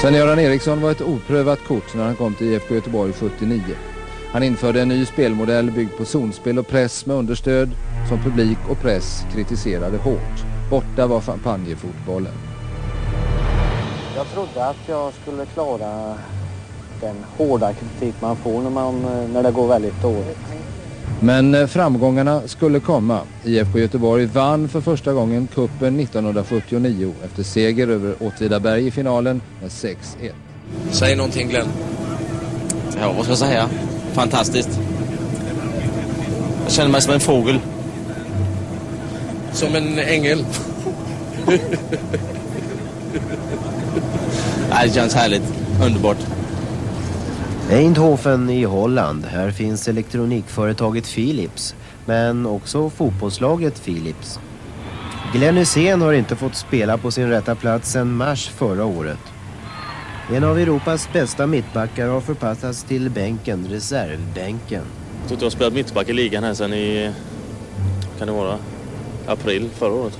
Sven-Göran Eriksson var ett oprövat kort när han kom till IFK Göteborg 79. Han införde en ny spelmodell byggd på zonspel och press med understöd som publik och press kritiserade hårt. Borta var champagnefotbollen. Jag trodde att jag skulle klara den hårda kritik man får när, man, eh, när det går väldigt dåligt. Men eh, framgångarna skulle komma. IFK Göteborg vann för första gången kuppen 1979 efter seger över Åtvidaberg i finalen med 6-1. Säg någonting Glenn. Ja, vad ska jag säga? Fantastiskt. Jag känner mig som en fågel. Som en ängel. Det känns härligt. Underbart. Eindhoven i Holland. Här finns elektronikföretaget Philips, men också fotbollslaget Philips. Glenn Hysén har inte fått spela på sin rätta plats sedan mars förra året. En av Europas bästa mittbackar har förpassats till bänken, reservbänken. Jag tror inte jag har spelat mittback i ligan här sedan i, kan det vara, april förra året.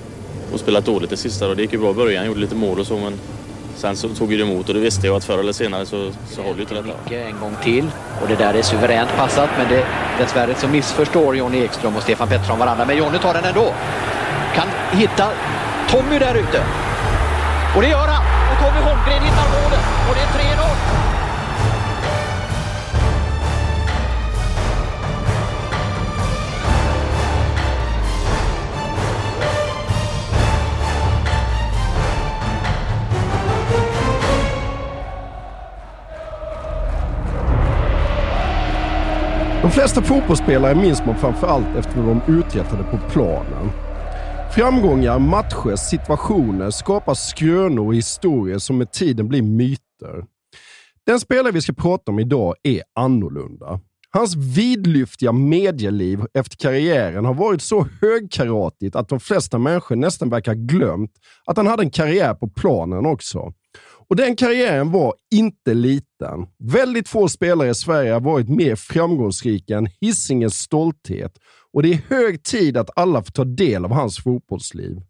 Och spelat dåligt det sista då. det gick ju bra i början, gjorde lite mål och så men Sen så tog det emot och det visste jag att förr eller senare så, så håller ju inte detta. En gång till och det där är suveränt passat men det, dessvärre så missförstår Jonny Ekström och Stefan Pettersson varandra. Men Jonny tar den ändå. Kan hitta Tommy där ute. Och det gör han! Och Tommy Holmgren hittar målet och det är 3-0. De flesta fotbollsspelare minns man framförallt efter vad de uträttade på planen. Framgångar, matcher, situationer skapar skrönor och historier som med tiden blir myter. Den spelare vi ska prata om idag är annorlunda. Hans vidlyftiga medieliv efter karriären har varit så högkaratigt att de flesta människor nästan verkar glömt att han hade en karriär på planen också. Och Den karriären var inte liten. Väldigt få spelare i Sverige har varit mer framgångsrika än Hisingens stolthet och det är hög tid att alla får ta del av hans fotbollsliv.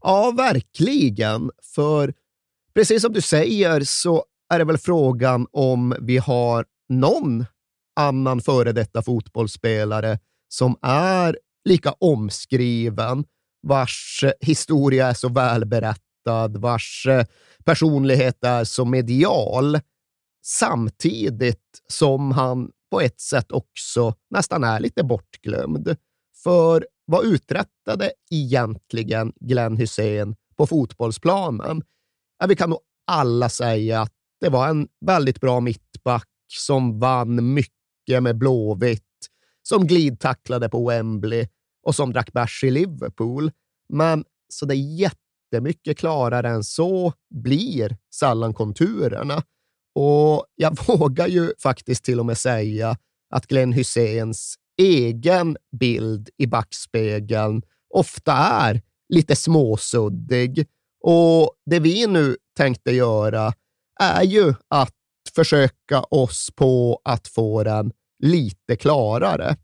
Ja, verkligen. För precis som du säger så är det väl frågan om vi har någon annan före detta fotbollsspelare som är lika omskriven, vars historia är så välberättad, vars eh, personlighet är så medial, samtidigt som han på ett sätt också nästan är lite bortglömd. För vad uträttade egentligen Glenn Hussein på fotbollsplanen? Ja, vi kan nog alla säga att det var en väldigt bra mittback som vann mycket med Blåvitt, som glidtacklade på Wembley och som drack bärs i Liverpool. Men så det är jättemycket klarare än så blir sällan konturerna. Och jag vågar ju faktiskt till och med säga att Glenn Hyséns egen bild i backspegeln ofta är lite småsuddig. Och det vi nu tänkte göra är ju att försöka oss på att få den lite klarare.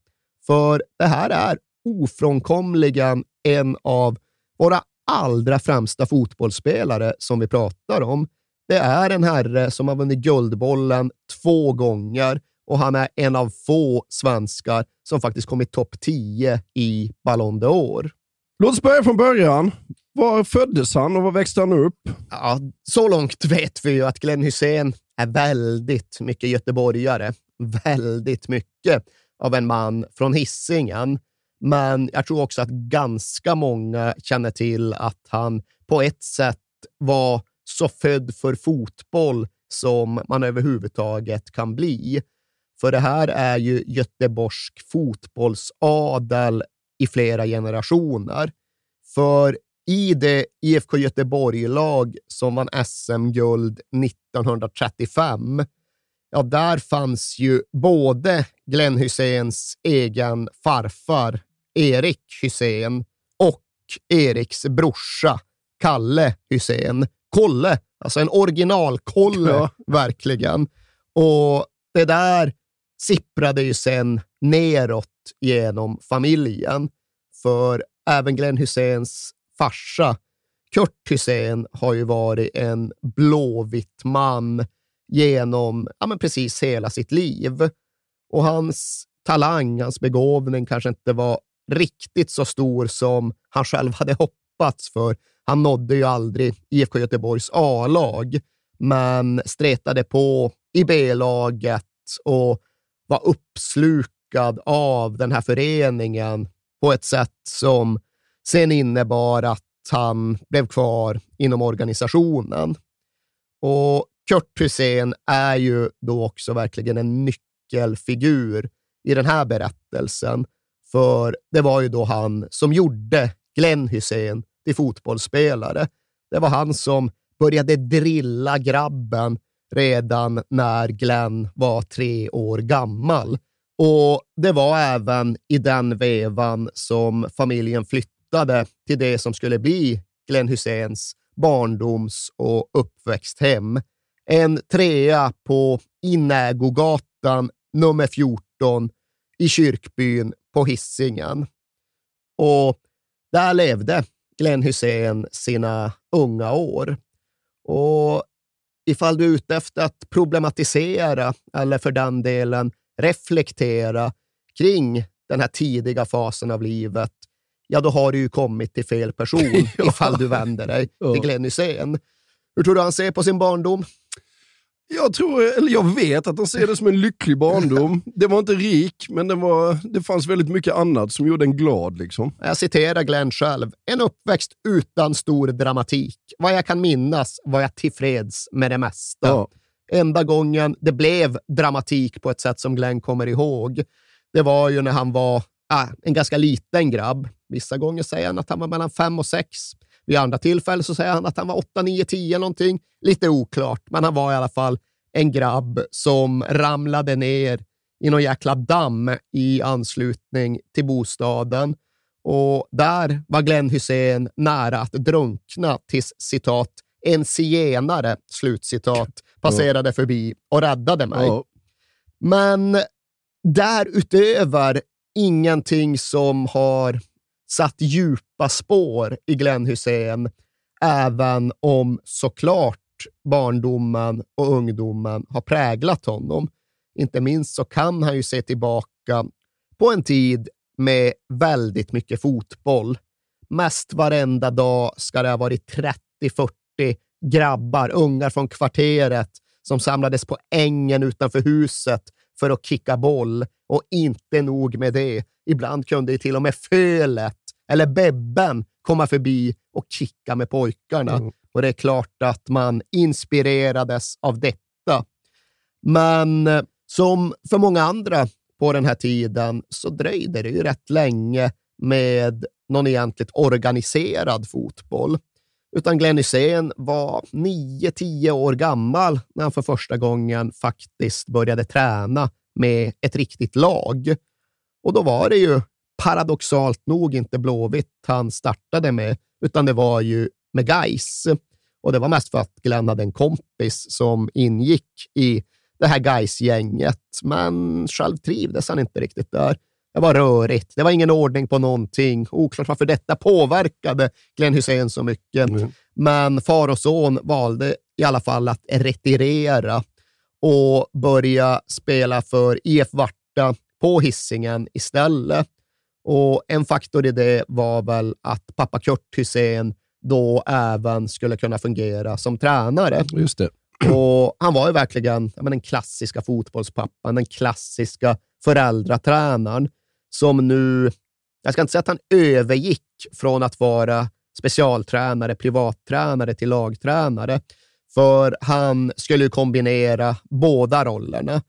För det här är ofrånkomligen en av våra allra främsta fotbollsspelare som vi pratar om. Det är en herre som har vunnit Guldbollen två gånger och han är en av få svenskar som faktiskt kommit topp 10 i Ballon d'Or. Låt oss börja från början. Var föddes han och var växte han upp? Ja, så långt vet vi ju att Glenn Hussein är väldigt mycket göteborgare. Väldigt mycket av en man från Hisingen. Men jag tror också att ganska många känner till att han på ett sätt var så född för fotboll som man överhuvudtaget kan bli. För det här är ju göteborgsk fotbollsadel i flera generationer. För i det IFK Göteborg-lag som vann SM-guld 1935, ja, där fanns ju både Glenn Hyséns egen farfar Erik Hysén och Eriks brorsa Kalle Hysén. Kolle, alltså en original-Kolle, ja. verkligen. Och det där sipprade ju sen neråt genom familjen. För även Glenn Hyséns farsa, Kurt Hysén, har ju varit en blåvitt man genom ja, men precis hela sitt liv. Och hans talang, hans begåvning kanske inte var riktigt så stor som han själv hade hoppats, för han nådde ju aldrig IFK Göteborgs A-lag, men stretade på i B-laget och var uppslukad av den här föreningen på ett sätt som sen innebar att han blev kvar inom organisationen. Och Kurt Hussein är ju då också verkligen en nyckelfigur i den här berättelsen, för det var ju då han som gjorde Glenn Hussein till fotbollsspelare. Det var han som började drilla grabben redan när Glenn var tre år gammal. Och Det var även i den vevan som familjen flyttade till det som skulle bli Glenn Hyséns barndoms och uppväxthem. En trea på Inägogatan nummer 14 i kyrkbyn på Hisingen. Och där levde Glenn Hysén sina unga år. Och ifall du är ute efter att problematisera, eller för den delen reflektera kring den här tidiga fasen av livet, ja, då har du ju kommit till fel person ja. ifall du vänder dig till Glenn Hysén. Hur tror du han ser på sin barndom? Jag tror, eller jag vet att han ser det som en lycklig barndom. Det var inte rik, men det, var, det fanns väldigt mycket annat som gjorde en glad. Liksom. Jag citerar Glenn själv. En uppväxt utan stor dramatik. Vad jag kan minnas var jag tillfreds med det mesta. Ja. Enda gången det blev dramatik på ett sätt som Glenn kommer ihåg, det var ju när han var äh, en ganska liten grabb. Vissa gånger säger han att han var mellan fem och sex. Vid andra tillfällen så säger han att han var 8, 9, 10 någonting. Lite oklart, men han var i alla fall en grabb som ramlade ner i någon jäkla damm i anslutning till bostaden. Och där var Glenn Hussein nära att drunkna tills citat en zigenare, slutcitat, passerade förbi och räddade mig. Men därutöver ingenting som har satt djupa spår i Glenn Hussein, även om såklart barndomen och ungdomen har präglat honom. Inte minst så kan han ju se tillbaka på en tid med väldigt mycket fotboll. Mest varenda dag ska det ha varit 30-40 grabbar, ungar från kvarteret, som samlades på ängen utanför huset för att kicka boll. Och inte nog med det. Ibland kunde till och med Fölet eller Bebben komma förbi och kicka med pojkarna. Mm. Och det är klart att man inspirerades av detta. Men eh, som för många andra på den här tiden så dröjde det ju rätt länge med någon egentligt organiserad fotboll. Utan Glenn Hysén var 9-10 år gammal när han för första gången faktiskt började träna med ett riktigt lag. Och då var det ju paradoxalt nog inte Blåvitt han startade med, utan det var ju med Gais. Och det var mest för att Glenn hade en kompis som ingick i det här gais gänget men själv trivdes han inte riktigt där. Det var rörigt. Det var ingen ordning på någonting. Oklart varför detta påverkade Glenn Hussein så mycket. Mm. Men far och son valde i alla fall att retirera och börja spela för IF Varta på hissingen istället. Och En faktor i det var väl att pappa Kurt Hussein då även skulle kunna fungera som tränare. Just det. Och Han var ju verkligen ja, den klassiska fotbollspappan, den klassiska föräldratränaren som nu, jag ska inte säga att han övergick från att vara specialtränare, privattränare till lagtränare. För han skulle ju kombinera båda rollerna.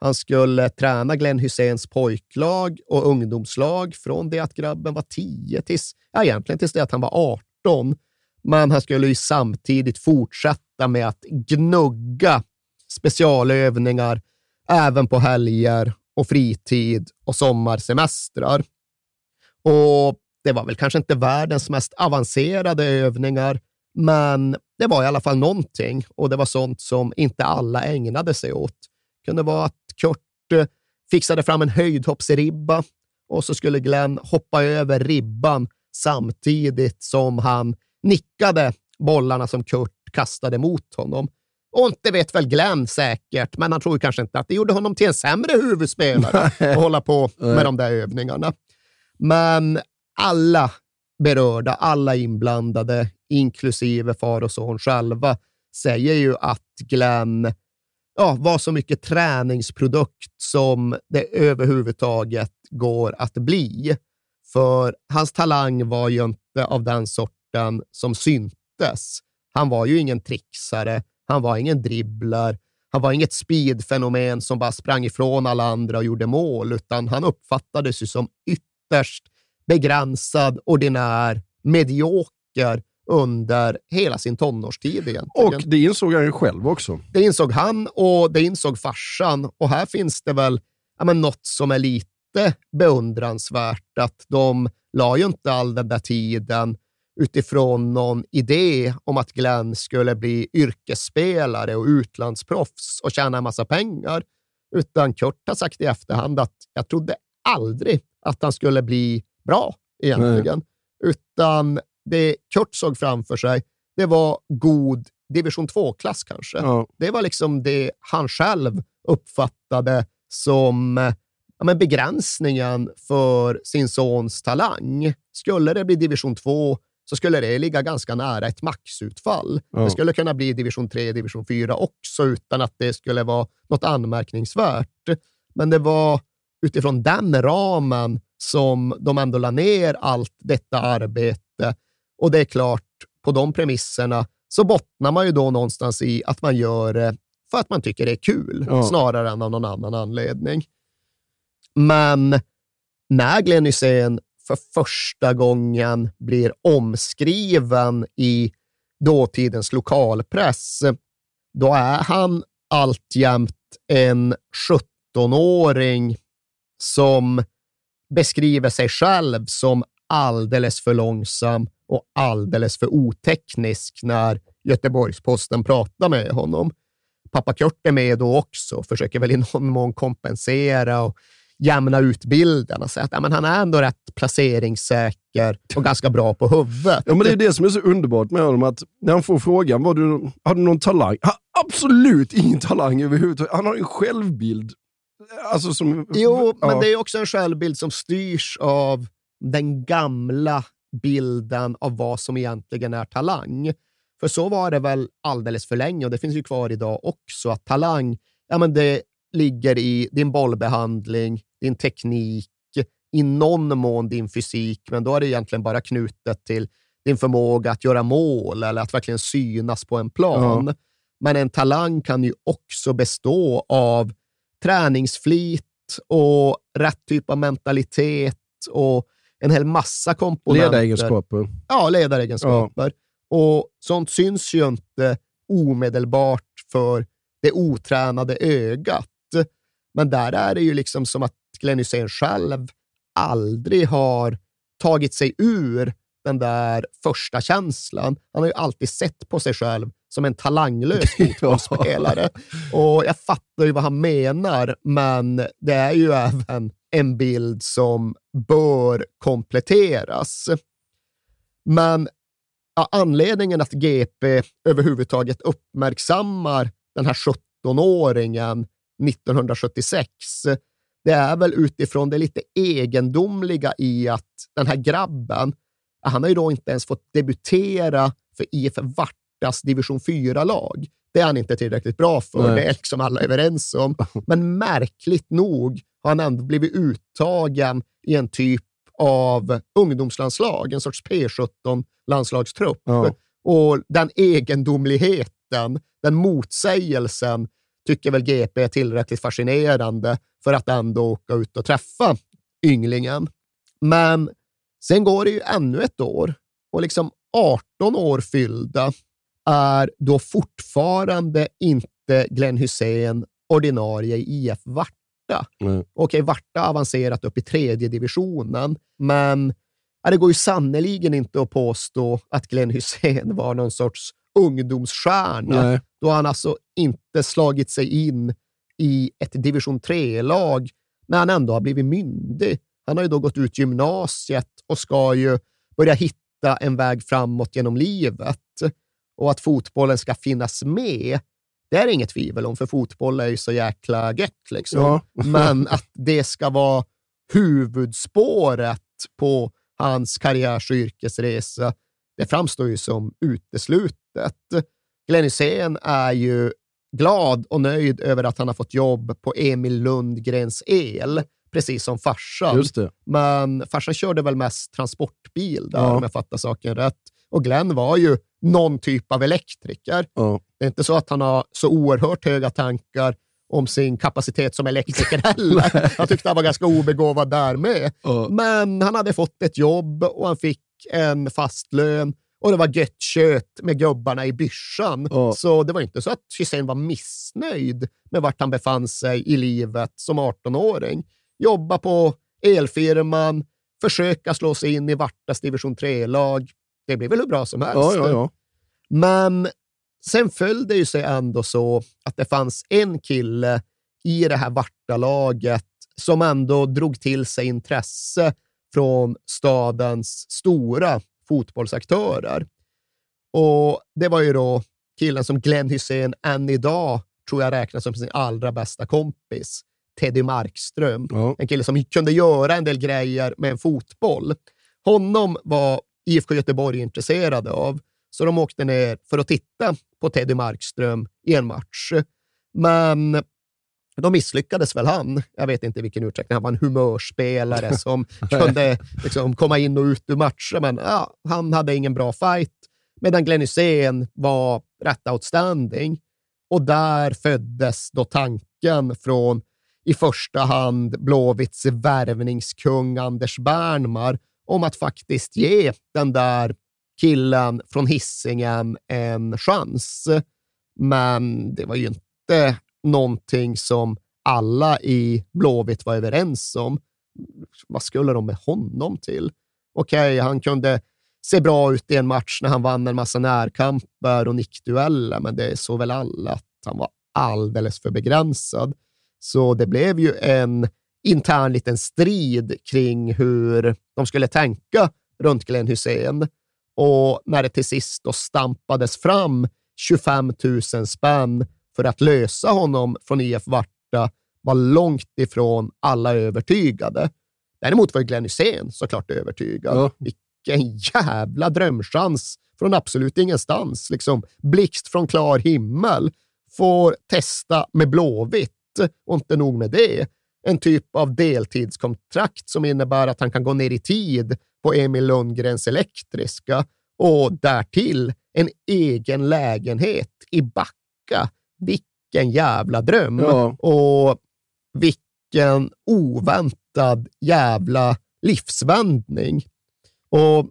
Han skulle träna Glenn Hyséns pojklag och ungdomslag från det att grabben var 10 tills, ja, egentligen tills det att han var 18. Men han skulle ju samtidigt fortsätta med att gnugga specialövningar även på helger och fritid och sommarsemestrar. Och det var väl kanske inte världens mest avancerade övningar, men det var i alla fall någonting och det var sånt som inte alla ägnade sig åt. Det kunde vara att Kurt eh, fixade fram en höjdhoppsribba och så skulle Glenn hoppa över ribban samtidigt som han nickade bollarna som Kurt kastade mot honom. Och inte vet väl Glenn säkert, men han tror kanske inte att det gjorde honom till en sämre huvudspelare att hålla på med de där övningarna. Men alla berörda, alla inblandade, inklusive far och son själva, säger ju att Glenn ja, var så mycket träningsprodukt som det överhuvudtaget går att bli. För hans talang var ju inte av den sorten som syntes. Han var ju ingen trixare, han var ingen dribbler, han var inget speedfenomen som bara sprang ifrån alla andra och gjorde mål, utan han uppfattades ju som ytterst begränsad, ordinär, medioker under hela sin tonårstid egentligen. Och det insåg han ju själv också. Det insåg han och det insåg farsan. Och här finns det väl ja, men något som är lite beundransvärt, att de la ju inte all den där tiden utifrån någon idé om att Glenn skulle bli yrkesspelare och utlandsproffs och tjäna en massa pengar, utan Kurt har sagt i efterhand att jag trodde aldrig att han skulle bli bra egentligen, Nej. utan det Kurt såg framför sig, det var god division 2-klass kanske. Ja. Det var liksom det han själv uppfattade som ja, men begränsningen för sin sons talang. Skulle det bli division 2 så skulle det ligga ganska nära ett maxutfall. Ja. Det skulle kunna bli division 3, division 4 också utan att det skulle vara något anmärkningsvärt. Men det var utifrån den ramen som de ändå la ner allt detta arbete. Och det är klart, på de premisserna så bottnar man ju då någonstans i att man gör det för att man tycker det är kul, ja. snarare än av någon annan anledning. Men när Glenn Hysén för första gången blir omskriven i dåtidens lokalpress, då är han alltjämt en 17-åring som beskriver sig själv som alldeles för långsam och alldeles för oteknisk när Göteborgs-Posten pratar med honom. Pappa Kurt är med då också, och försöker väl i någon mån kompensera och jämna ut bilden och säga att ja, men han är ändå rätt placeringssäker och ganska bra på huvudet. Ja, men det är det som är så underbart med honom, att när han får frågan, var du, har du någon talang? Han har absolut ingen talang överhuvudtaget. Han har en självbild. Alltså som, jo, ja. men det är också en självbild som styrs av den gamla bilden av vad som egentligen är talang. För så var det väl alldeles för länge och det finns ju kvar idag också, att talang, ja men det ligger i din bollbehandling, din teknik, i någon mån din fysik, men då är det egentligen bara knutet till din förmåga att göra mål eller att verkligen synas på en plan. Ja. Men en talang kan ju också bestå av träningsflit och rätt typ av mentalitet och en hel massa komponenter. Ledaregenskaper. Ja, ledaregenskaper. Ja. Och sånt syns ju inte omedelbart för det otränade ögat. Men där är det ju liksom som att Glenn Hysén själv aldrig har tagit sig ur den där första känslan. Han har ju alltid sett på sig själv som en talanglös fotbollsspelare. Och jag fattar ju vad han menar, men det är ju även en bild som bör kompletteras. Men ja, anledningen att GP överhuvudtaget uppmärksammar den här 17-åringen 1976, det är väl utifrån det lite egendomliga i att den här grabben, han har ju då inte ens fått debutera för IF Vartas division 4-lag. Det är han inte tillräckligt bra för, Nej. det är liksom alla överens om. Men märkligt nog har han ändå blivit uttagen i en typ av ungdomslandslag, en sorts P17-landslagstrupp. Ja. Och den egendomligheten, den motsägelsen, tycker väl GP är tillräckligt fascinerande för att ändå åka ut och träffa ynglingen. Men sen går det ju ännu ett år och liksom 18 år fyllda är då fortfarande inte Glenn Hussein ordinarie i IF Varta. Mm. Okej, Varta har avancerat upp i tredje divisionen, men det går ju sannoliken inte att påstå att Glenn Hussein var någon sorts ungdomsstjärna. Nej. Då har han alltså inte slagit sig in i ett division 3-lag när han ändå har blivit myndig. Han har ju då gått ut gymnasiet och ska ju börja hitta en väg framåt genom livet. Och att fotbollen ska finnas med, det är inget tvivel om, för fotboll är ju så jäkla gött. Liksom. Ja. Men att det ska vara huvudspåret på hans karriärs och yrkesresa, det framstår ju som uteslutet. Glenn Hysén är ju glad och nöjd över att han har fått jobb på Emil Lundgrens El, precis som farsan. Men farsan körde väl mest transportbil där, Ja. om jag fattar saken rätt. Och Glenn var ju någon typ av elektriker. Ja. Det är inte så att han har så oerhört höga tankar om sin kapacitet som elektriker heller. Jag tyckte han var ganska obegåvad där med. Ja. Men han hade fått ett jobb och han fick en fast lön och det var gött kött med gubbarna i byschan. Ja. Så det var inte så att Hysén var missnöjd med vart han befann sig i livet som 18-åring. Jobba på elfirman, försöka slå sig in i Vartas division 3-lag. Det blev väl hur bra som helst. Ja, ja, ja. Men sen föll det ju sig ändå så att det fanns en kille i det här Varta-laget som ändå drog till sig intresse från stadens stora fotbollsaktörer. Och det var ju då killen som Glenn Hysén än idag tror jag räknas som sin allra bästa kompis, Teddy Markström. Ja. En kille som kunde göra en del grejer med en fotboll. Honom var IFK Göteborg intresserade av, så de åkte ner för att titta på Teddy Markström i en match. Men de misslyckades väl han. Jag vet inte i vilken utsträckning. Han var en humörspelare som kunde liksom komma in och ut ur matcher, men ja, han hade ingen bra fight. Medan Glenn Hysén var rätt outstanding. Och där föddes då tanken från i första hand Blåvitts värvningskung Anders Bernmar om att faktiskt ge den där killen från Hisingen en chans. Men det var ju inte någonting som alla i Blåvitt var överens om. Vad skulle de med honom till? Okej, han kunde se bra ut i en match när han vann en massa närkamper och nickdueller, men det såg väl alla att han var alldeles för begränsad. Så det blev ju en intern liten strid kring hur de skulle tänka runt Glenn Hussein. Och när det till sist då stampades fram 25 000 spänn för att lösa honom från IF Varta var långt ifrån alla övertygade. Däremot var Glenn Hysén såklart övertygad. Ja. Vilken jävla drömchans från absolut ingenstans. Liksom, blixt från klar himmel. Får testa med Blåvitt och inte nog med det. En typ av deltidskontrakt som innebär att han kan gå ner i tid på Emil Lundgrens elektriska och därtill en egen lägenhet i Backa. Vilken jävla dröm! Ja. Och vilken oväntad jävla livsvändning. Och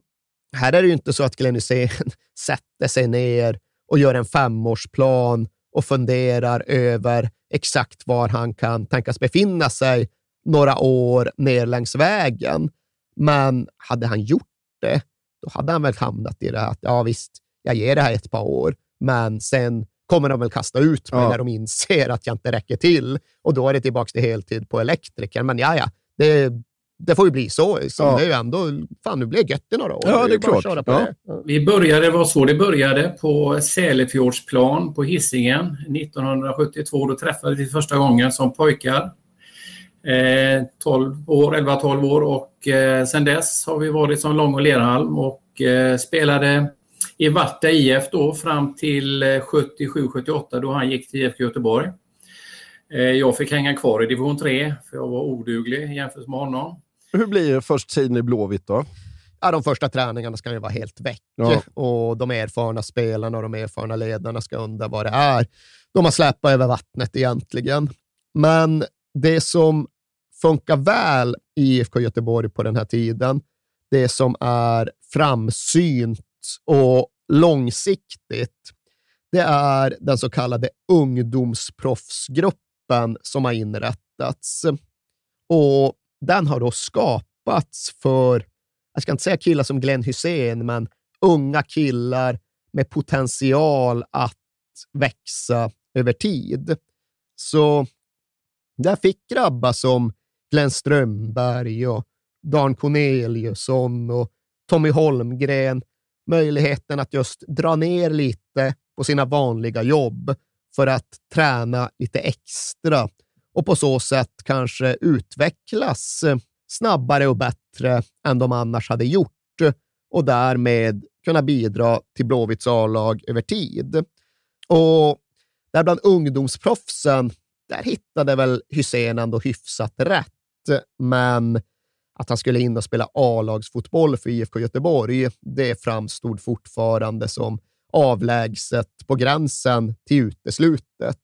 här är det ju inte så att Glenn Hysén sätter sig ner och gör en femårsplan och funderar över exakt var han kan tänkas befinna sig några år ner längs vägen. Men hade han gjort det, då hade han väl hamnat i det här att ja visst, jag ger det här ett par år, men sen kommer de väl kasta ut mig Ja. när de inser att jag inte räcker till och då är det tillbaka till heltid på elektriker. Men ja, ja, det, det får ju bli så. Liksom. Ja. Det är ju ändå, fan nu blir det gött i några år. Ja, det är klart. köra på Ja. det. Vi började, det var så det började, på Sälefjordsplan på Hisingen 1972. Då träffades vi första gången som pojkar. Eh, 12 år, 11-12 år och eh, sen dess har vi varit som Lång och Lerhalm och eh, spelade i Varta IF då fram till eh, 77-78 då han gick till IFK Göteborg. Eh, jag fick hänga kvar i division 3 för jag var oduglig jämfört med honom. Hur blir först tiden i Blåvitt då? Ja, de första träningarna ska ju vara helt väck Ja. och de erfarna spelarna och de erfarna ledarna ska undra vad det är de har släpat över vattnet egentligen. Men det som funkar väl i IFK Göteborg på den här tiden, det som är framsynt och långsiktigt, det är den så kallade ungdomsproffsgruppen som har inrättats. Och den har då skapats för, jag ska inte säga killar som Glenn Hussein, men unga killar med potential att växa över tid. Så där fick grabbar som Glenn Strömberg och Dan Corneliusson och Tommy Holmgren möjligheten att just dra ner lite på sina vanliga jobb för att träna lite extra och på så sätt kanske utvecklas eh, snabbare och bättre än de annars hade gjort eh, och därmed kunna bidra till Blåvitts A-lag över tid. Och där bland ungdomsproffsen, där hittade väl Hysén ändå hyfsat rätt, men att han skulle in och spela A-lagsfotboll för IFK Göteborg, det framstod fortfarande som avlägset på gränsen till uteslutet.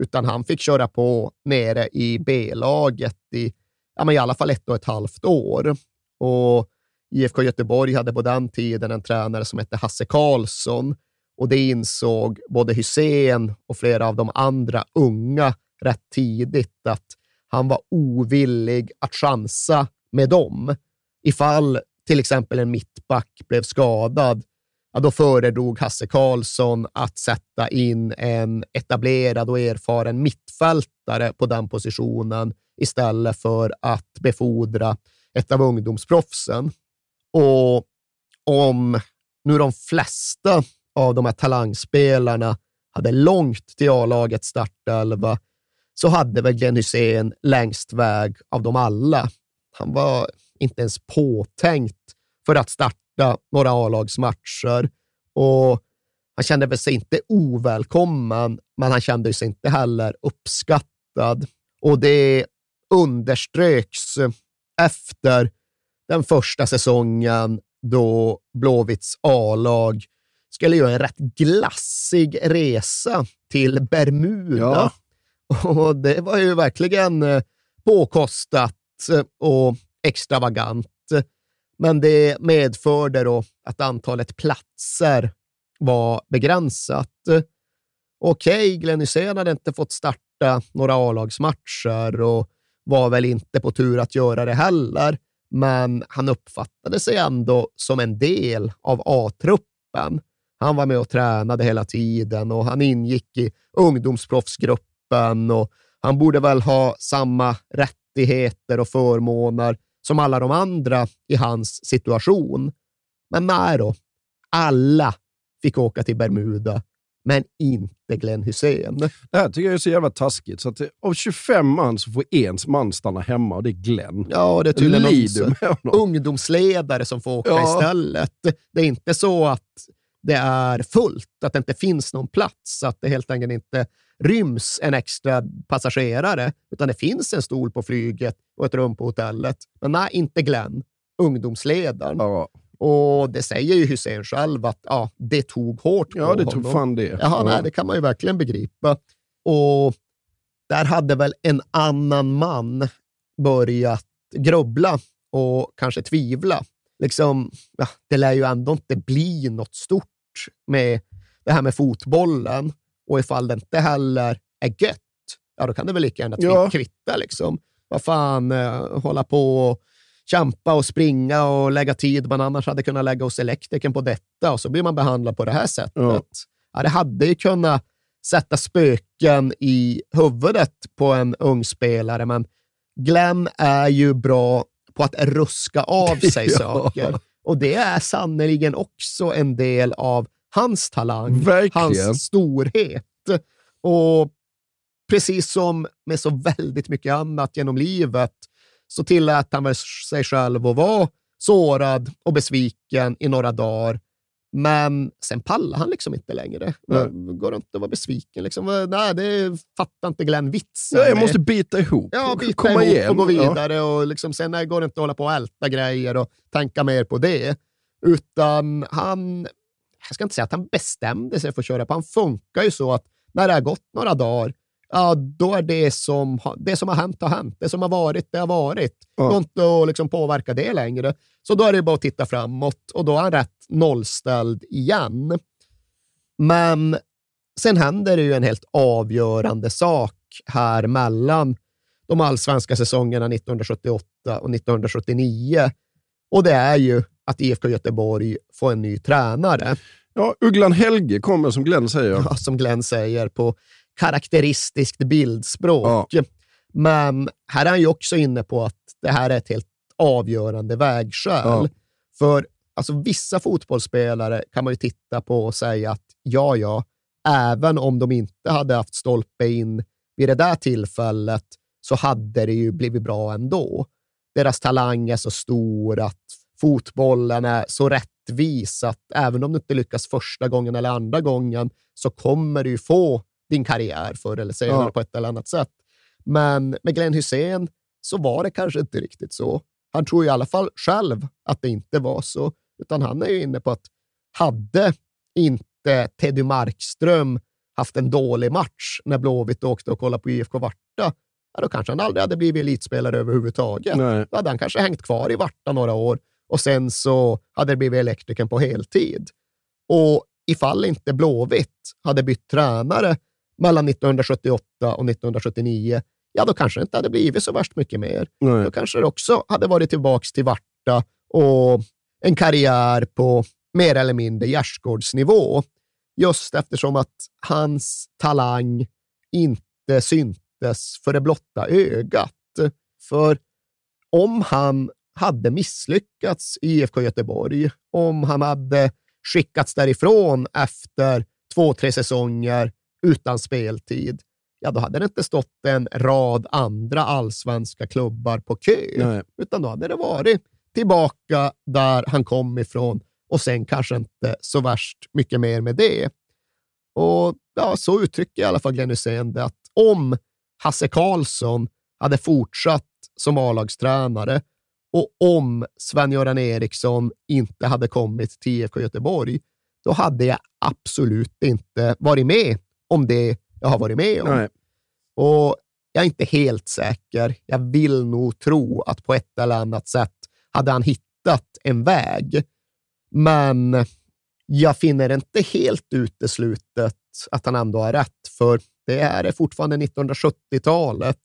Utan han fick köra på nere i B-laget i, ja, men i alla fall ett och ett halvt år. Och IFK Göteborg hade på den tiden en tränare som hette Hasse Karlsson och det insåg både Hussein och flera av de andra unga rätt tidigt att han var ovillig att chansa med dem. Ifall till exempel en mittback blev skadad, ja, då föredrog Hasse Karlsson att sätta in en etablerad och erfaren mittfältare på den positionen istället för att befordra ett av ungdomsproffsen. Och om nu de flesta av de här talangspelarna hade långt till A-lagets startelva så hade väl Glenn Hussein längst väg av dem alla. Han var inte ens påtänkt för att starta några A-lagsmatcher och han kände sig inte ovälkommen, men han kände sig inte heller uppskattad. Och det underströks efter den första säsongen då Blåvitts A-lag skulle göra en rätt glassig resa till Bermuda. Ja. Och det var ju verkligen eh, påkostat eh, och extravagant. Men det medförde då att antalet platser var begränsat. Okej, Glenn Hysén hade inte fått starta några A-lagsmatcher och var väl inte på tur att göra det heller, men han uppfattade sig ändå som en del av A-truppen. Han var med och tränade hela tiden och han ingick i ungdomsproffsgruppen och han borde väl ha samma rättigheter och förmåner som alla de andra i hans situation. Men nej då, alla fick åka till Bermuda, men inte Glenn Hussein. Det här tycker jag är så jävla taskigt. Så att av 25 man så får en man stanna hemma och det är Glenn. Ja, det är tydligen Lider ungdomsledare som får åka Ja. istället. Det är inte så att det är fullt, att det inte finns någon plats, att det helt enkelt inte ryms en extra passagerare, utan det finns en stol på flyget och ett rum på hotellet. Men nej, inte Glenn, ungdomsledaren. Och det säger ju Hussein själv att ja, det tog hårt på Ja, det tog honom. fan det. Jaha, Ja. nej, det kan man ju verkligen begripa. Och där hade väl en annan man börjat grubbla och kanske tvivla. Liksom, ja, det lär ju ändå inte bli något stort med det här med fotbollen. Och ifall det inte heller är gött, ja då kan det väl lika gärna Ja. kvitta. Liksom. Vad fan, eh, hålla på och kämpa och springa och lägga tid man annars hade kunnat lägga hos elektrikern på detta och så blir man behandlad på det här sättet. Ja. Ja, det hade ju kunnat sätta spöken i huvudet på en ung spelare, men Glenn är ju bra på att ruska av sig Ja. saker. Och det är sannerligen också en del av hans talang, Verkligen. hans storhet. Och precis som med så väldigt mycket annat genom livet så tillät han väl sig själv att vara sårad och besviken i några dagar. Men sen pallar han liksom inte längre. Nej. Går runt och var besviken. Liksom. Nej, det fattar inte Glenn vitsen. Ja, jag måste bita ihop Ja, bita komma ihop igen. och gå Ja. vidare. Och liksom, sen är- går det inte att hålla på och älta grejer och tänka mer på det. Utan han, jag ska inte säga att han bestämde sig för att köra på. Han funkar ju så att när det har gått några dagar, ja, då är det som, det som har hänt har hänt. Det som har varit, det har varit. Ja. Det går inte att liksom påverka det längre. Så då är det bara att titta framåt och då är han rätt nollställd igen. Men sen händer det ju en helt avgörande sak här mellan de allsvenska säsongerna 1978 och 1979. Och det är ju att IFK Göteborg får en ny tränare. Ja, Ugglan Helge kommer som Glenn säger. Ja, som Glenn säger, på karaktäristiskt bildspråk. Men här är han ju också inne på att det här är ett helt avgörande vägskäl. Ja. För alltså, vissa fotbollsspelare kan man ju titta på och säga att ja, ja, även om de inte hade haft stolpe in vid det där tillfället så hade det ju blivit bra ändå. Deras talang är så stor att fotbollen är så rättvis att även om du inte lyckas första gången eller andra gången så kommer du ju få din karriär förr eller senare Ja. på ett eller annat sätt. Men med Glenn Hussein så var det kanske inte riktigt så. Han tror i alla fall själv att det inte var så, utan han är ju inne på att hade inte Teddy Markström haft en dålig match när Blåvitt åkte och kollade på IFK Varta, ja, då kanske han aldrig hade blivit elitspelare överhuvudtaget. Nej. Då hade han kanske hängt kvar i Varta några år och sen så hade det blivit elektrikern på heltid. Och ifall inte Blåvitt hade bytt tränare mellan 1978 och 1979, ja då kanske det inte hade blivit så värst mycket mer. Nej. Då kanske det också hade varit tillbaks till Varta och en karriär på mer eller mindre gärdsgårdsnivå. Just eftersom att hans talang inte syntes för det blotta ögat. För om han hade misslyckats i IFK Göteborg, om han hade skickats därifrån efter två, tre säsonger utan speltid, ja då hade det inte stått en rad andra allsvenska klubbar på kö, Nej. utan då hade det varit tillbaka där han kom ifrån och sen kanske inte så värst mycket mer med det. Och ja, så uttrycker i alla fall Glenn Hysén det, att om Hasse Karlsson hade fortsatt som A-lagstränare och om Sven-Göran Eriksson inte hade kommit till IFK Göteborg, då hade jag absolut inte varit med om det jag har varit med om. Nej. Och jag är inte helt säker. Jag vill nog tro att på ett eller annat sätt hade han hittat en väg. Men jag finner inte helt uteslutet att han ändå har rätt, för det här är fortfarande 1970-talet.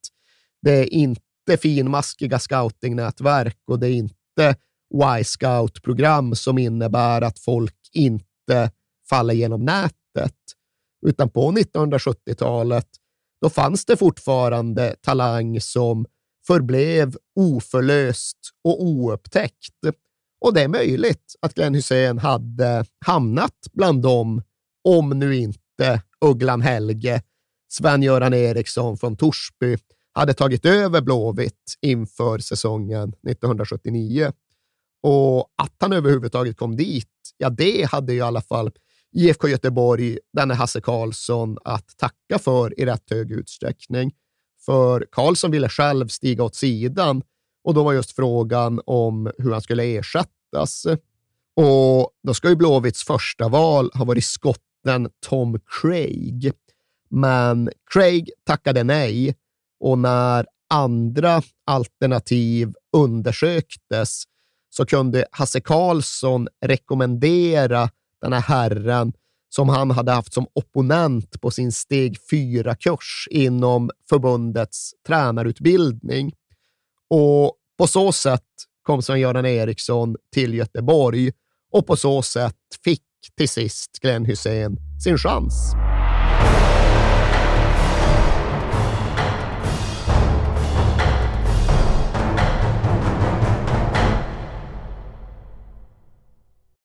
Det är inte finmaskiga scoutingnätverk och det är inte Y-scout-program som innebär att folk inte faller genom nätet. Utan på 1970-talet, då fanns det fortfarande talang som förblev oförlöst och oupptäckt. Och det är möjligt att Glenn Hussein hade hamnat bland dem om nu inte Ugglan Helge, Sven-Göran Eriksson från Torsby hade tagit över Blåvitt inför säsongen 1979. Och att han överhuvudtaget kom dit, ja det hade ju i alla fall IFK Göteborg, denne Hasse Karlsson, att tacka för i rätt hög utsträckning. För Karlsson ville själv stiga åt sidan och då var just frågan om hur han skulle ersättas. Och då ska ju Blåvitts första val ha varit skotten Tom Craig. Men Craig tackade nej och när andra alternativ undersöktes så kunde Hasse Karlsson rekommendera den här herren som han hade haft som opponent på sin steg 4-kurs inom förbundets tränarutbildning. Och på så sätt kom Sven-Göran Eriksson till Göteborg och på så sätt fick till sist Glenn Hussein sin chans.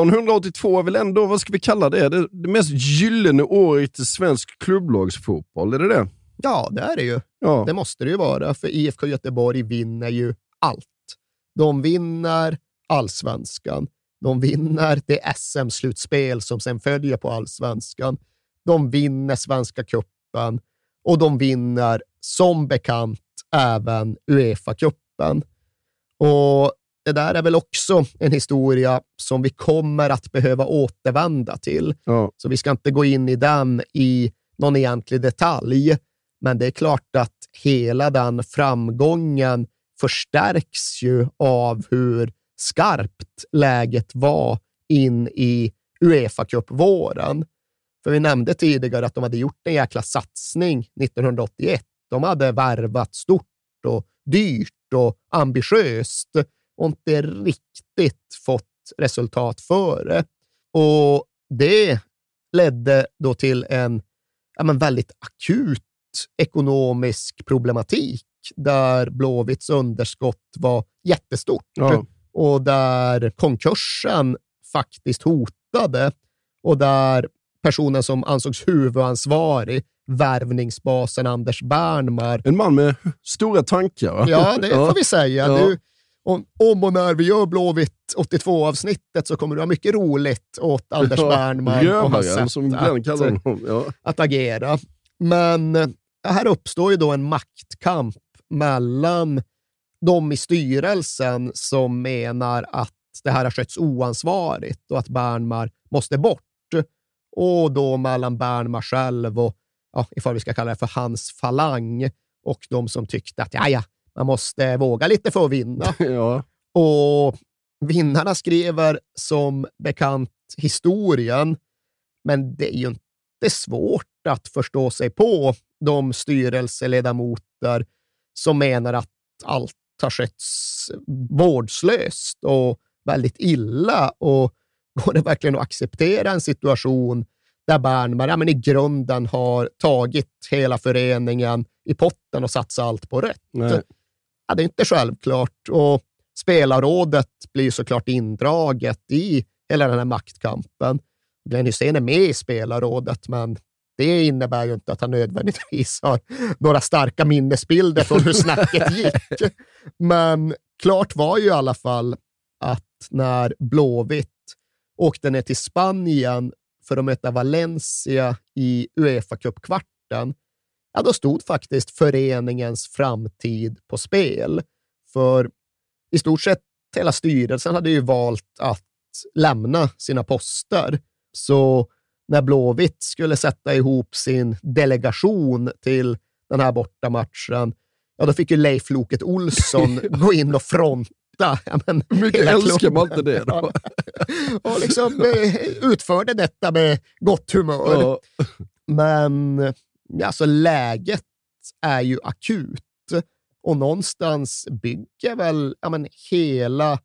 1982 är väl ändå, vad ska vi kalla det, det, det mest gyllene året i svensk klubblagsfotboll? Är det det? Ja, det är det ju. Ja. Det måste det ju vara, för IFK Göteborg vinner ju allt. De vinner allsvenskan. De vinner det SM-slutspel som sen följer på allsvenskan. De vinner Svenska cupen och de vinner som bekant även Uefa-cupen. Och det där är väl också en historia som vi kommer att behöva återvända till. Ja. Så vi ska inte gå in i den i någon egentlig detalj. Men det är klart att hela den framgången förstärks ju av hur skarpt läget var in i Uefa Cup-våren. För vi nämnde tidigare att de hade gjort en jäkla satsning 1981. De hade värvat stort och dyrt och ambitiöst och inte riktigt fått resultat för det. Och det ledde då till en ja, men väldigt akut ekonomisk problematik där Blåvitts underskott var jättestort ja. och där konkursen faktiskt hotade och där personen som ansågs huvudansvarig, värvningsbasen Anders Bernmar. En man med stora tankar. Ja, det får vi säga. Ja. Du, om, om och när vi gör Blåvitt 82-avsnittet så kommer du ha mycket roligt åt Anders ja, och hans sätt som att, ja. att agera. Men eh, här uppstår ju då en maktkamp mellan de i styrelsen som menar att det här har skötts oansvarigt och att Bernmar måste bort. Och då mellan Bernmar själv och, ja, ifall vi ska kalla det för hans falang, och de som tyckte att ja, ja, man måste våga lite för att vinna. ja. Och vinnarna skriver som bekant historien, men det är ju inte svårt att förstå sig på de styrelseledamöter som menar att allt har skötts vårdslöst och väldigt illa. Och går det verkligen att acceptera en situation där Bernmar ja, men i grunden har tagit hela föreningen i potten och satsat allt på rätt? Nej ja, det är inte självklart. Och spelarrådet blir såklart indraget i hela den här maktkampen. Glenn Hysén är med i spelarrådet, men det innebär ju inte att han nödvändigtvis har några starka minnesbilder från hur snacket gick. Men klart var ju i alla fall att när Blåvitt åkte ner till Spanien för att möta Valencia i Uefa Cup-kvarten, ja, då stod faktiskt föreningens framtid på spel. För i stort sett hela styrelsen hade ju valt att lämna sina poster. Så när Blåvitt skulle sätta ihop sin delegation till den här bortamatchen, ja, då fick ju Leif Loket Olsson gå in och fronta. Ja, men, Hur mycket älskar man inte det då? och liksom eh, utförde detta med gott humör. Ja. Men alltså, läget är ju akut och någonstans bygger väl ja, men, hela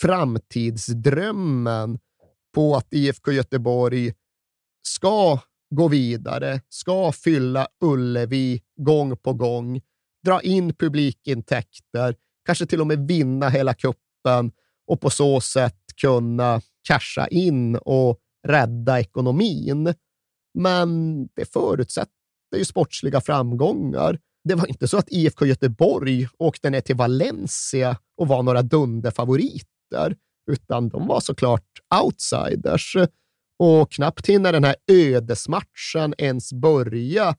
framtidsdrömmen på att IFK Göteborg ska gå vidare, ska fylla Ullevi gång på gång, dra in publikintäkter, kanske till och med vinna hela kuppen och på så sätt kunna casha in och rädda ekonomin. Men det förutsätter ju sportsliga framgångar. Det var inte så att IFK Göteborg åkte ner till Valencia och var några dunderfavoriter, utan de var såklart outsiders. Och knappt hinner den här ödesmatchen ens börja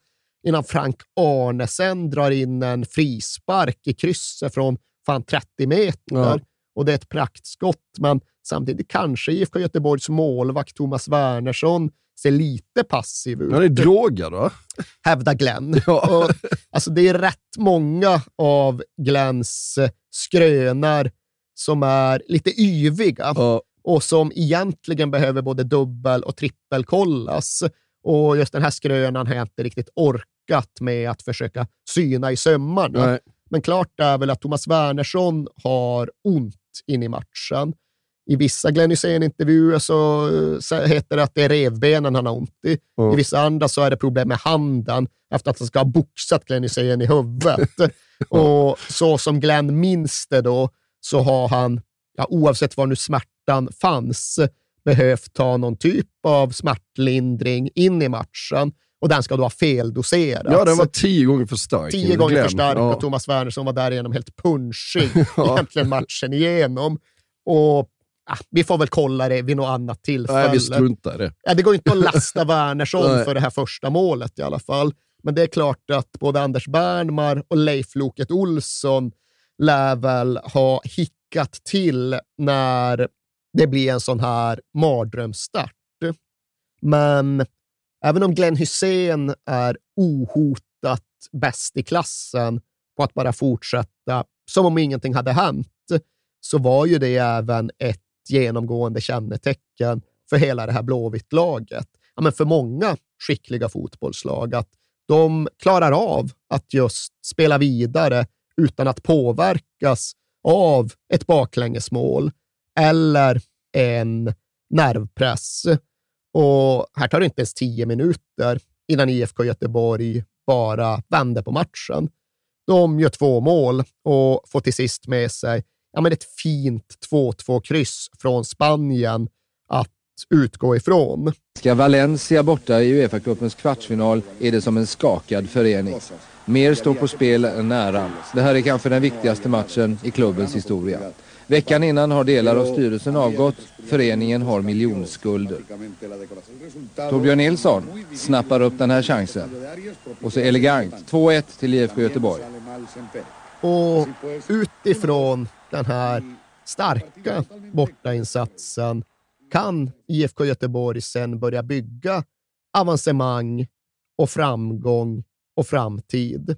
innan Frank Arnesen drar in en frispark i krysset från fan 30 meter. Ja. Och det är ett praktskott, men samtidigt kanske IFK Göteborgs målvakt Thomas Wernersson ser lite passiv ut. Han är drogad va? Hävdar Glenn. Ja. Och, alltså, det är rätt många av Glenns skrönar som är lite yviga och som egentligen behöver både dubbel och trippelkollas. Och just den här skrönan har jag inte riktigt orkat med att försöka syna i sömmarna. Nej. Men klart är väl att Thomas Wernersson har ont in i matchen. I vissa Glenn Hysén-intervjuer så så heter det att det är revbenen han har ont i. Ja. I vissa andra så är det problem med handen efter att han ska ha boxat Glenn Hysén i huvudet. och så som Glenn minns det då, så har han, ja, oavsett var nu smärtan fanns, behövt ta någon typ av smärtlindring in i matchen och den ska då ha feldoserats. Ja, den var tio gånger för stark. Tio gånger Glenn. för stark Ja. och Thomas Wernersson var därigenom helt punschig Ja. egentligen matchen igenom. Och ah, Vi får väl kolla det vid något annat tillfälle. Nej, vi struntar i det. Ja, det går inte att lasta Wernersson för det här första målet i alla fall. Men det är klart att både Anders Bernmar och Leif Loket Olsson lär väl ha hickat till när det blir en sån här mardrömsstart. Men även om Glenn Hussein är ohotat bäst i klassen på att bara fortsätta som om ingenting hade hänt, så var ju det även ett genomgående kännetecken för hela det här Blåvitt-laget. Ja, men för många skickliga fotbollslag, att de klarar av att just spela vidare utan att påverkas av ett baklängesmål eller en nervpress. Och här tar det inte ens tio minuter innan IFK Göteborg bara vänder på matchen. De gör två mål och får till sist med sig ja, men ett fint 2-2-kryss från Spanien att utgå ifrån. Ska Valencia borta i Uefa-cupens kvartsfinal är det som en skakad förening. Mer står på spel än nära. Det här är kanske den viktigaste matchen i klubbens historia. Veckan innan har delar av styrelsen avgått. Föreningen har miljonskulder. Torbjörn Nilsson snappar upp den här chansen. Och så elegant 2-1 till IFK Göteborg. Och utifrån den här starka bortainsatsen kan IFK Göteborg sen börja bygga avancemang och framgång och framtid.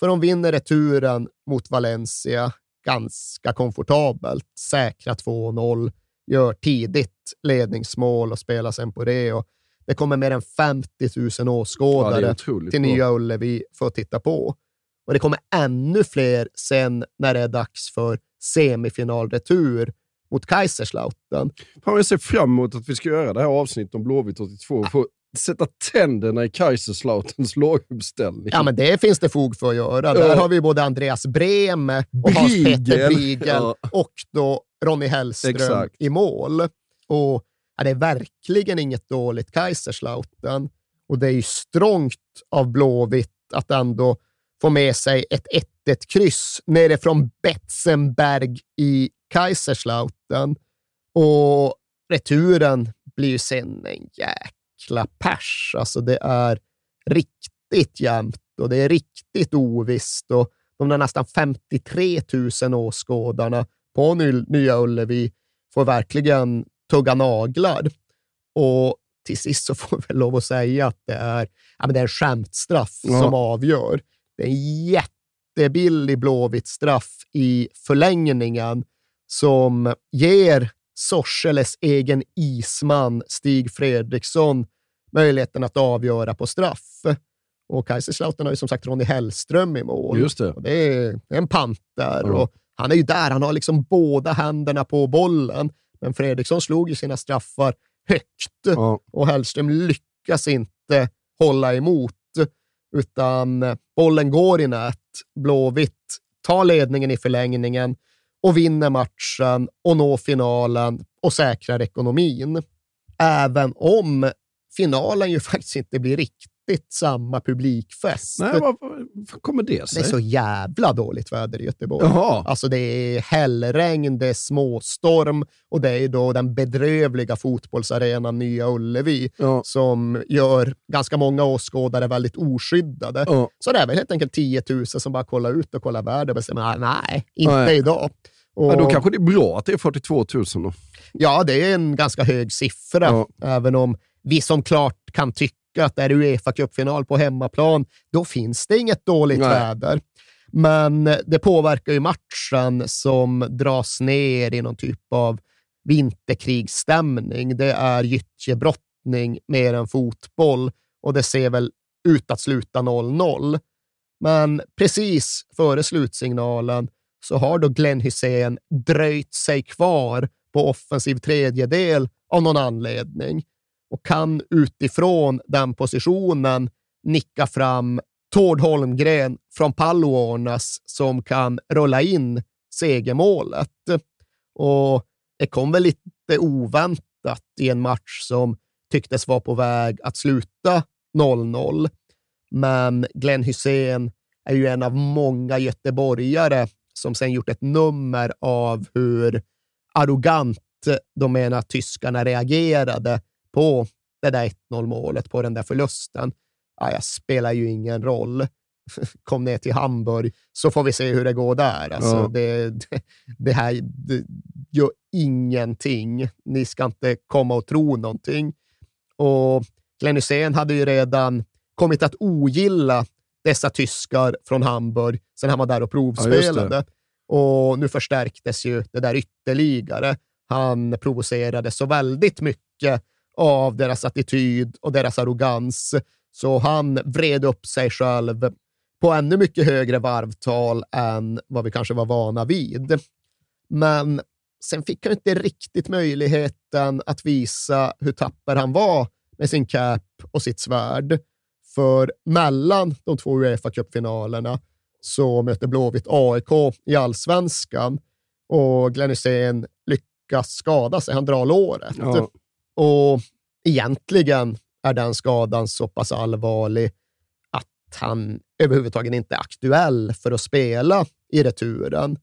För de vinner returen mot Valencia ganska komfortabelt, säkra 2-0, gör tidigt ledningsmål och spelar sen på det. Och det kommer mer än 50 000 Ja, det åskådare otroligt till. Nya Ullevi för att titta på. Och det kommer ännu fler sen när det är dags för semifinalretur mot Kaiserslautern. Fan, jag ser fram emot att vi ska göra det här avsnittet om Blåvitt 82 och få sätta tänderna i Kaiserslautens laguppställning. Ja, men det finns det fog för att göra. Där Ja. har vi både Andreas Breme och Hans-Petter Briegel. Briegel Ja. och då Ronny Hellström Exakt. i mål. Och ja, Det är verkligen inget dåligt Kaiserslautern och det är ju strångt av Blåvitt att ändå få med sig ett 1-1-kryss nerifrån Betzenberg i Kaiserslautern. Och returen blir sen en jäkla pers. Alltså det är riktigt jämnt och det är riktigt ovisst och de där nästan 53 000 åskådarna på Nya Ullevi får verkligen tugga naglar. Och till sist så får vi lov att säga att det är, ja, men det är en skämtstraff ja. som avgör. Det är en jättebillig blåvitt straff i förlängningen som ger Sorseles egen isman Stig Fredriksson möjligheten att avgöra på straff. Och Kaiserslautern har ju som sagt Ronny Hellström i mål. Just det. Det är en panter. Mm. Och han är ju där, han har liksom båda händerna på bollen. Men Fredriksson slog ju sina straffar högt ja. och Hellström lyckas inte hålla emot, utan bollen går i nät. Blåvitt tar ledningen i förlängningen och vinner matchen och når finalen och säkrar ekonomin. Även om finalen ju faktiskt inte blir riktigt riktigt samma publikfest. Nej, vad, vad kommer det sig? Det är så jävla dåligt väder i Göteborg. Jaha. Alltså det är hällregn, det är småstorm och det är då den bedrövliga fotbollsarenan Nya Ullevi ja. som gör ganska många åskådare väldigt oskyddade. Ja. Så det är väl helt enkelt 10 000 som bara kollar ut och kollar väder och bestämmer nej, inte nej. idag. Och, ja, då kanske det är bra att det är 42 000 då. Ja, det är en ganska hög siffra, även om vi som klart kan tycka att är det Uefa Cup-final på hemmaplan, då finns det inget dåligt Nej. väder. Men det påverkar ju matchen som dras ner i någon typ av vinterkrigsstämning. Det är gyttjebrottning mer än fotboll och det ser väl ut att sluta 0-0. Men precis före slutsignalen så har då Glenn Hussein dröjt sig kvar på offensiv tredjedel av någon anledning och kan utifrån den positionen nicka fram Tord Holmgren från Palluornas som kan rulla in segermålet. Och det kom väl lite oväntat i en match som tycktes vara på väg att sluta 0-0. Men Glenn Hussein är ju en av många göteborgare som sen gjort ett nummer av hur arrogant de menar att tyskarna reagerade på det där 1-0 målet, på den där förlusten. Ja, jag spelar ju ingen roll. Kom ner till Hamburg så får vi se hur det går där. Alltså, ja. det, det, det, här det gör ingenting. Ni ska inte komma och tro någonting. Och Glenn Hysén hade ju redan kommit att ogilla dessa tyskar från Hamburg sen han var där och provspelade. Ja, och nu förstärktes ju det där ytterligare. Han provocerade så väldigt mycket av deras attityd och deras arrogans. Så han vred upp sig själv på ännu mycket högre varvtal än vad vi kanske var vana vid. Men sen fick han inte riktigt möjligheten att visa hur tapper han var med sin cap och sitt svärd. För mellan de två Uefa Cup-finalerna så möter Blåvitt AIK i allsvenskan och Glenn Hysén lyckas skada sig. Han drar låret. Ja. Och egentligen är den skadan så pass allvarlig att han överhuvudtaget inte är aktuell för att spela i returen.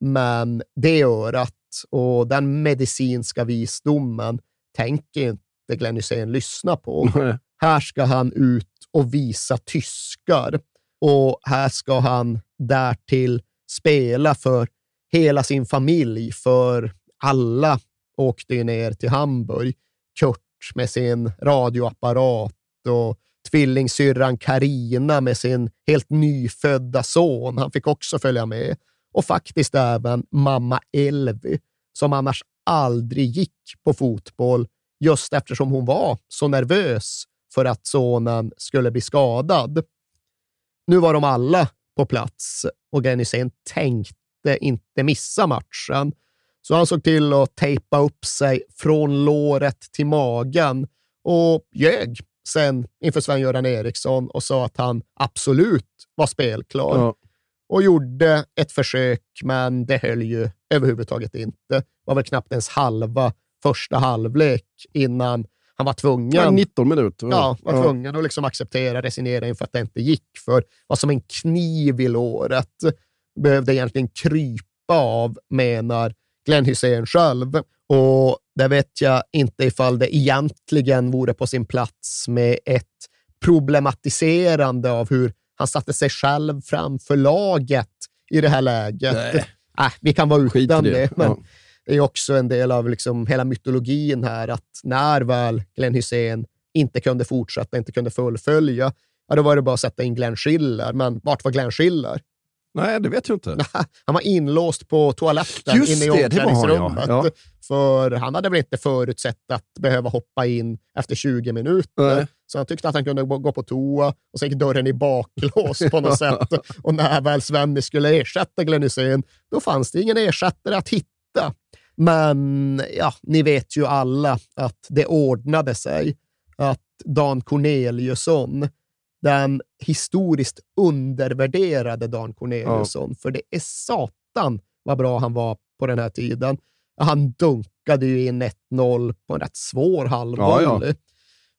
Men det örat och den medicinska visdomen tänker inte Glenn Hysén lyssna på. Nej. Här ska han ut och visa tyskar och här ska han därtill spela för hela sin familj, för alla åkte ju ner till Hamburg. Kurt med sin radioapparat och tvillingsyrran Karina med sin helt nyfödda son. Han fick också följa med. Och faktiskt även mamma Elvi, som annars aldrig gick på fotboll just eftersom hon var så nervös för att sonen skulle bli skadad. Nu var de alla på plats och Glenn tänkte inte missa matchen så han såg till att tejpa upp sig från låret till magen och ljög sen inför Sven-Göran Eriksson och sa att han absolut var spelklar. Ja. Och gjorde ett försök, men det höll ju överhuvudtaget inte. Det var väl knappt ens halva första halvlek innan han var tvungen. Ja, 19 minuter. Ja, var ja. tvungen att liksom acceptera, resignera inför att det inte gick. För vad som en kniv i låret behövde egentligen krypa av, menar Glenn Hysén själv. Och det vet jag inte ifall det egentligen vore på sin plats med ett problematiserande av hur han satte sig själv framför laget i det här läget. Nej. Äh, vi kan vara Skit utan det. det, men Ja. det är också en del av liksom hela mytologin här, att när väl Glenn Hussein inte kunde fortsätta, inte kunde fullfölja, ja, då var det bara att sätta in Glenn Schiller. Men vart var Glenn Schiller? Nej, det vet jag inte. Han var inlåst på toaletten Just inne i ja. omklädningsrummet. Ja. För han hade väl inte förutsett att behöva hoppa in efter 20 minuter. Nej. Så han tyckte att han kunde gå gå på toa och så gick dörren i baklås på något sätt. Och när väl Svenny skulle ersätta Glenn Hysén, då fanns det ingen ersättare att hitta. Men ja, ni vet ju alla att det ordnade sig. Att Dan Corneliusson, den historiskt undervärderade Dan Corneliusson, för det är satan vad bra han var på den här tiden. Han dunkade ju in 1-0 på en rätt svår halvvolley. Ja, ja.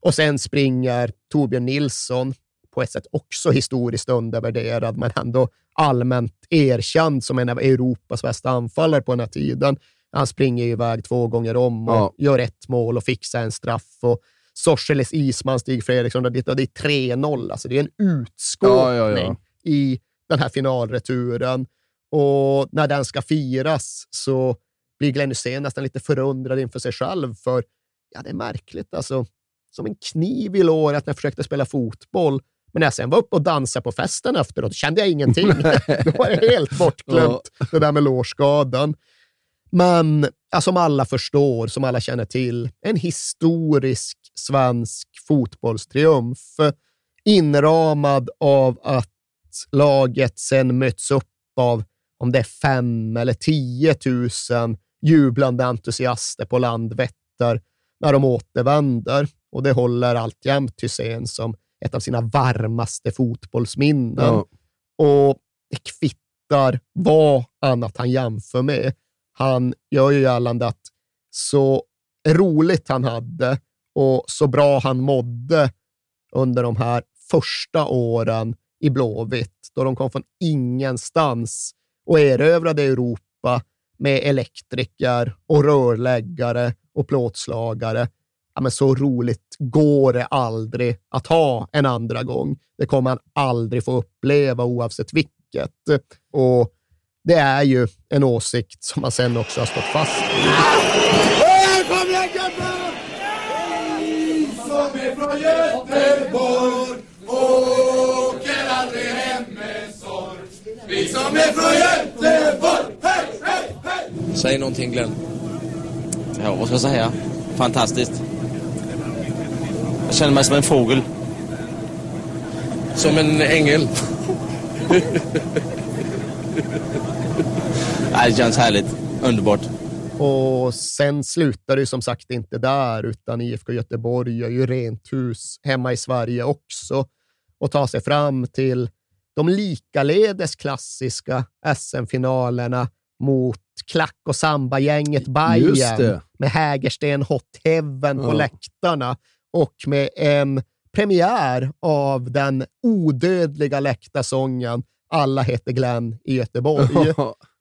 Och sen springer Torbjörn Nilsson, på ett sätt också historiskt undervärderad, men ändå allmänt erkänd som en av Europas bästa anfallare på den här tiden. Han springer iväg två gånger om och Ja. gör ett mål och fixar en straff. Och Sorseles Isman, Stig Fredriksson, och det, och det är 3-0. Alltså det är en utskåpning ja, ja. i den här finalreturen. Och när den ska firas så blir Glenn Hysén nästan lite förundrad inför sig själv, för ja, det är märkligt. Alltså, som en kniv i låret när jag försökte spela fotboll. Men när jag sen var uppe och dansade på festen efteråt kände jag ingenting. Då var det helt bortglömt, det där med lårskadan. Men ja, som alla förstår, som alla känner till, en historisk svensk fotbollstriumf. Inramad av att laget sen möts upp av om det är fem eller tio tusen jublande entusiaster på Landvetter när de återvänder. Och det håller alltjämt Hysén som ett av sina varmaste fotbollsminnen. Ja. Och det kvittar vad annat han jämför med. Han gör ju gällande att så roligt han hade och så bra han mådde under de här första åren i Blåvitt, då de kom från ingenstans och erövrade Europa med elektriker och rörläggare och plåtslagare. Ja, men så roligt går det aldrig att ha en andra gång. Det kommer man aldrig få uppleva oavsett vilket. Och det är ju en åsikt som man sen också har stått fast vid. Ah! Kom igen gubbar! Vi som är från Göteborg åker aldrig hem med sorg. Vi som är från Göteborg, hej, hej, hej! Säg någonting Glenn. Ja, vad ska jag säga? Fantastiskt. Jag känner mig som en fågel. Som en ängel. Det känns härligt. Underbart. Och sen slutar det ju som sagt inte där, utan IFK Göteborg gör ju rent hus hemma i Sverige också och tar sig fram till de likaledes klassiska SM-finalerna mot klack och samba-gänget Bayern med Hägersten Hot Heaven på Ja. läktarna och med en premiär av den odödliga läktarsången Alla heter Glenn i Göteborg.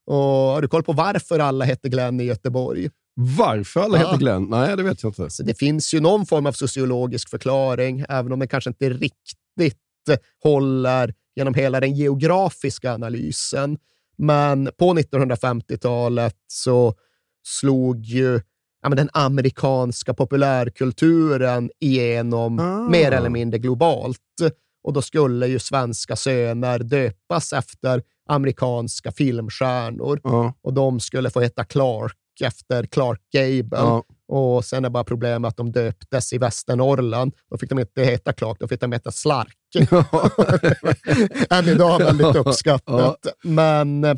Och har du koll på varför alla heter Glenn i Göteborg? Varför alla Ja. heter Glenn? Nej, det vet jag inte. Så det finns ju någon form av sociologisk förklaring, även om den kanske inte riktigt håller genom hela den geografiska analysen. Men på 1950-talet så slog ju ja, men den amerikanska populärkulturen igenom Ah. mer eller mindre globalt. Och då skulle ju svenska söner döpas efter amerikanska filmstjärnor. Ja. Och de skulle få heta Clark efter Clark Gable. Ja. Och sen är bara problemet att de döptes i Västernorrland. Då fick de inte heta Clark, då fick de heta Slark. Än idag väldigt uppskattat. Men eh,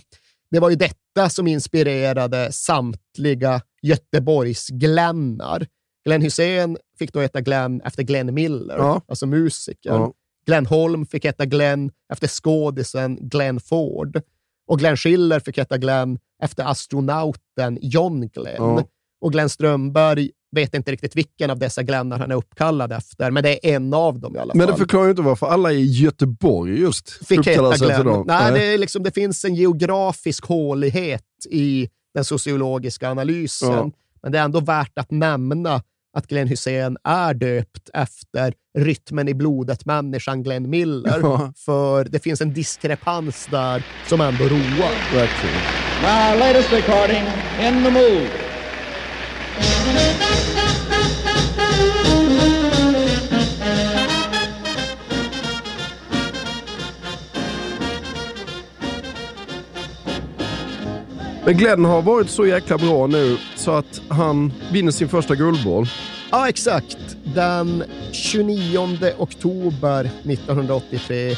det var ju detta som inspirerade samtliga Göteborgs-Glennar. Glenn Hussein fick då heta Glenn efter Glenn Miller, Ja. alltså musikern. Glenn Holm fick heta Glenn efter skådisen Glenn Ford. Och Glenn Schiller fick heta Glenn efter astronauten John Glenn. Ja. Och Glenn Strömberg vet inte riktigt vilken av dessa Glennar han är uppkallad efter, men det är en av dem i alla Men fall. det förklarar ju inte varför alla i Göteborg just Fick heta Glenn. dem. Nej, det, är liksom, det finns en geografisk hålighet i den sociologiska analysen. Ja. Men det är ändå värt att nämna att Glenn Hussein är döpt efter rytmen i blodet-människan Glenn Miller. Ja. För det finns en diskrepans där som ändå roar. Verkligen. Now, latest recording, In the Mood. Men Glenn har varit så jäkla bra nu så att han vinner sin första guldboll. Ja, exakt. Den 29 oktober 1983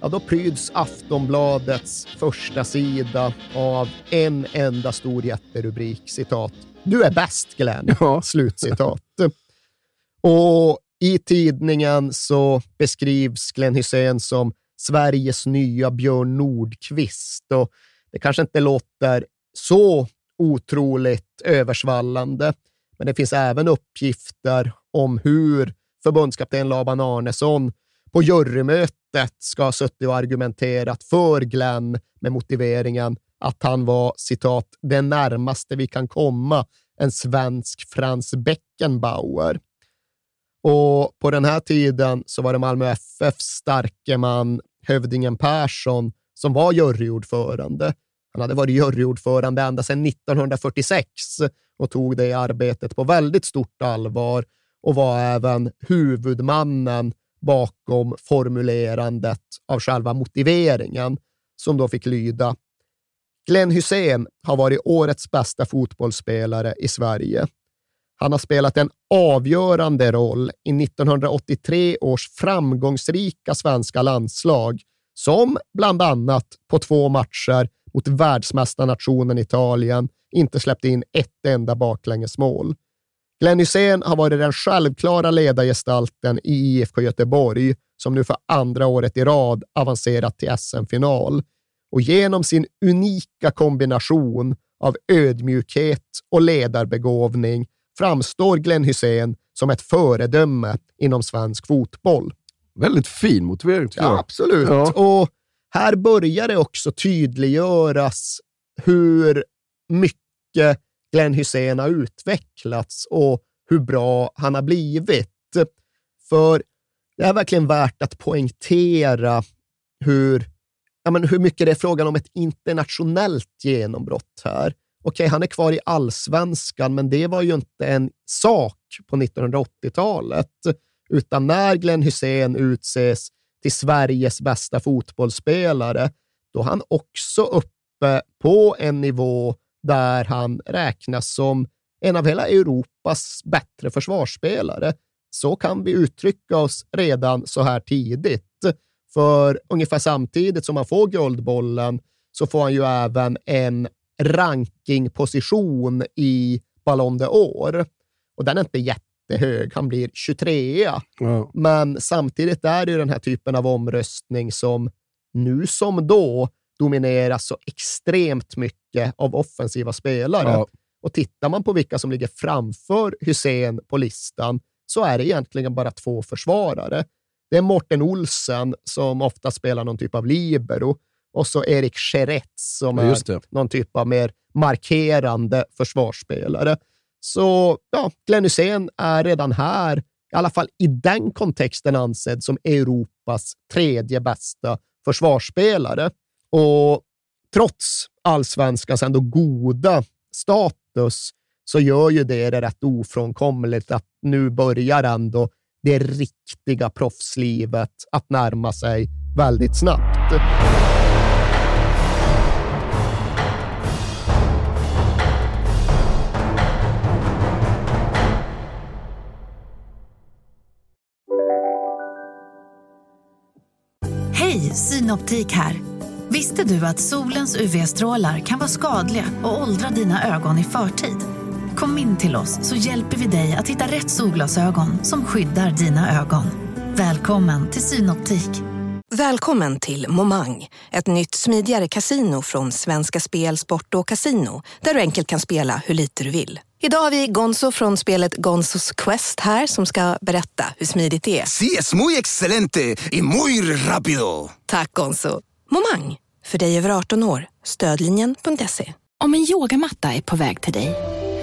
ja, då pryds Aftonbladets första sida av en enda stor jätterubrik. Citat. Du är bäst Glenn. Slutcitat. Och i tidningen så beskrivs Glenn Hussein som Sveriges nya Björn Nordqvist. Och det kanske inte låter så otroligt översvallande, men det finns även uppgifter om hur förbundskapten Laban Arnesson på jurymötet ska ha suttit och argumenterat för Glenn med motiveringen att han var citat det närmaste vi kan komma en svensk Frans Beckenbauer. Och på den här tiden så var det Malmö FFs starke man, hövdingen Persson, som var juryordförande. Han hade varit juryordförande ända sedan 1946 och tog det arbetet på väldigt stort allvar och var även huvudmannen bakom formulerandet av själva motiveringen som då fick lyda Glenn Hussein har varit årets bästa fotbollsspelare i Sverige. Han har spelat en avgörande roll i 1983 års framgångsrika svenska landslag som bland annat på två matcher mot världsmästarnationen Italien inte släppte in ett enda baklängesmål. Glenn Hysén har varit den självklara ledargestalten i IFK Göteborg, som nu för andra året i rad avancerat till SM-final. Och genom sin unika kombination av ödmjukhet och ledarbegåvning framstår Glenn Hysén som ett föredöme inom svensk fotboll. Väldigt fin motivering tycker Ja, jag. absolut. Ja. Och här börjar det också tydliggöras hur mycket Glenn Hussein har utvecklats och hur bra han har blivit. För det är verkligen värt att poängtera hur, ja, men hur mycket det är frågan om ett internationellt genombrott här. Okej, han är kvar i allsvenskan, men det var ju inte en sak på 1980-talet. Utan när Glenn Hussein utses till Sveriges bästa fotbollsspelare, då är han också uppe på en nivå där han räknas som en av hela Europas bättre försvarsspelare. Så kan vi uttrycka oss redan så här tidigt. För ungefär samtidigt som han får Guldbollen så får han ju även en rankingposition i Ballon d'Or. Och den är inte jättehög. Han blir 23 Ja. Men samtidigt är det ju den här typen av omröstning som nu som då domineras så extremt mycket av offensiva spelare. Ja. Och tittar man på vilka som ligger framför Hussein på listan så är det egentligen bara två försvarare. Det är Morten Olsen som ofta spelar någon typ av libero och så Erik Scheretz som Ja, är någon typ av mer markerande försvarsspelare. Så ja, Glenn Hysén är redan här, i alla fall i den kontexten, ansedd som Europas tredje bästa försvarsspelare. Och trots allsvenskans ändå goda status så gör ju det det rätt ofrånkomligt att nu börjar ändå det riktiga proffslivet att närma sig väldigt snabbt. Synoptik här. Visste du att solens UV-strålar kan vara skadliga och åldra dina ögon i förtid? Kom in till oss så hjälper vi dig att hitta rätt solglasögon som skyddar dina ögon. Välkommen till Synoptik. Välkommen till Momang, ett nytt smidigare casino från Svenska Spel, Sport och Casino där du enkelt kan spela hur lite du vill. Idag har vi Gonzo från spelet Gonzos Quest här som ska berätta hur smidigt det är. Sí, es muy excelente y muy rápido. Tack Gonzo. Momang, för dig över 18 år. Stödlinjen.se. Om en yogamatta är på väg till dig,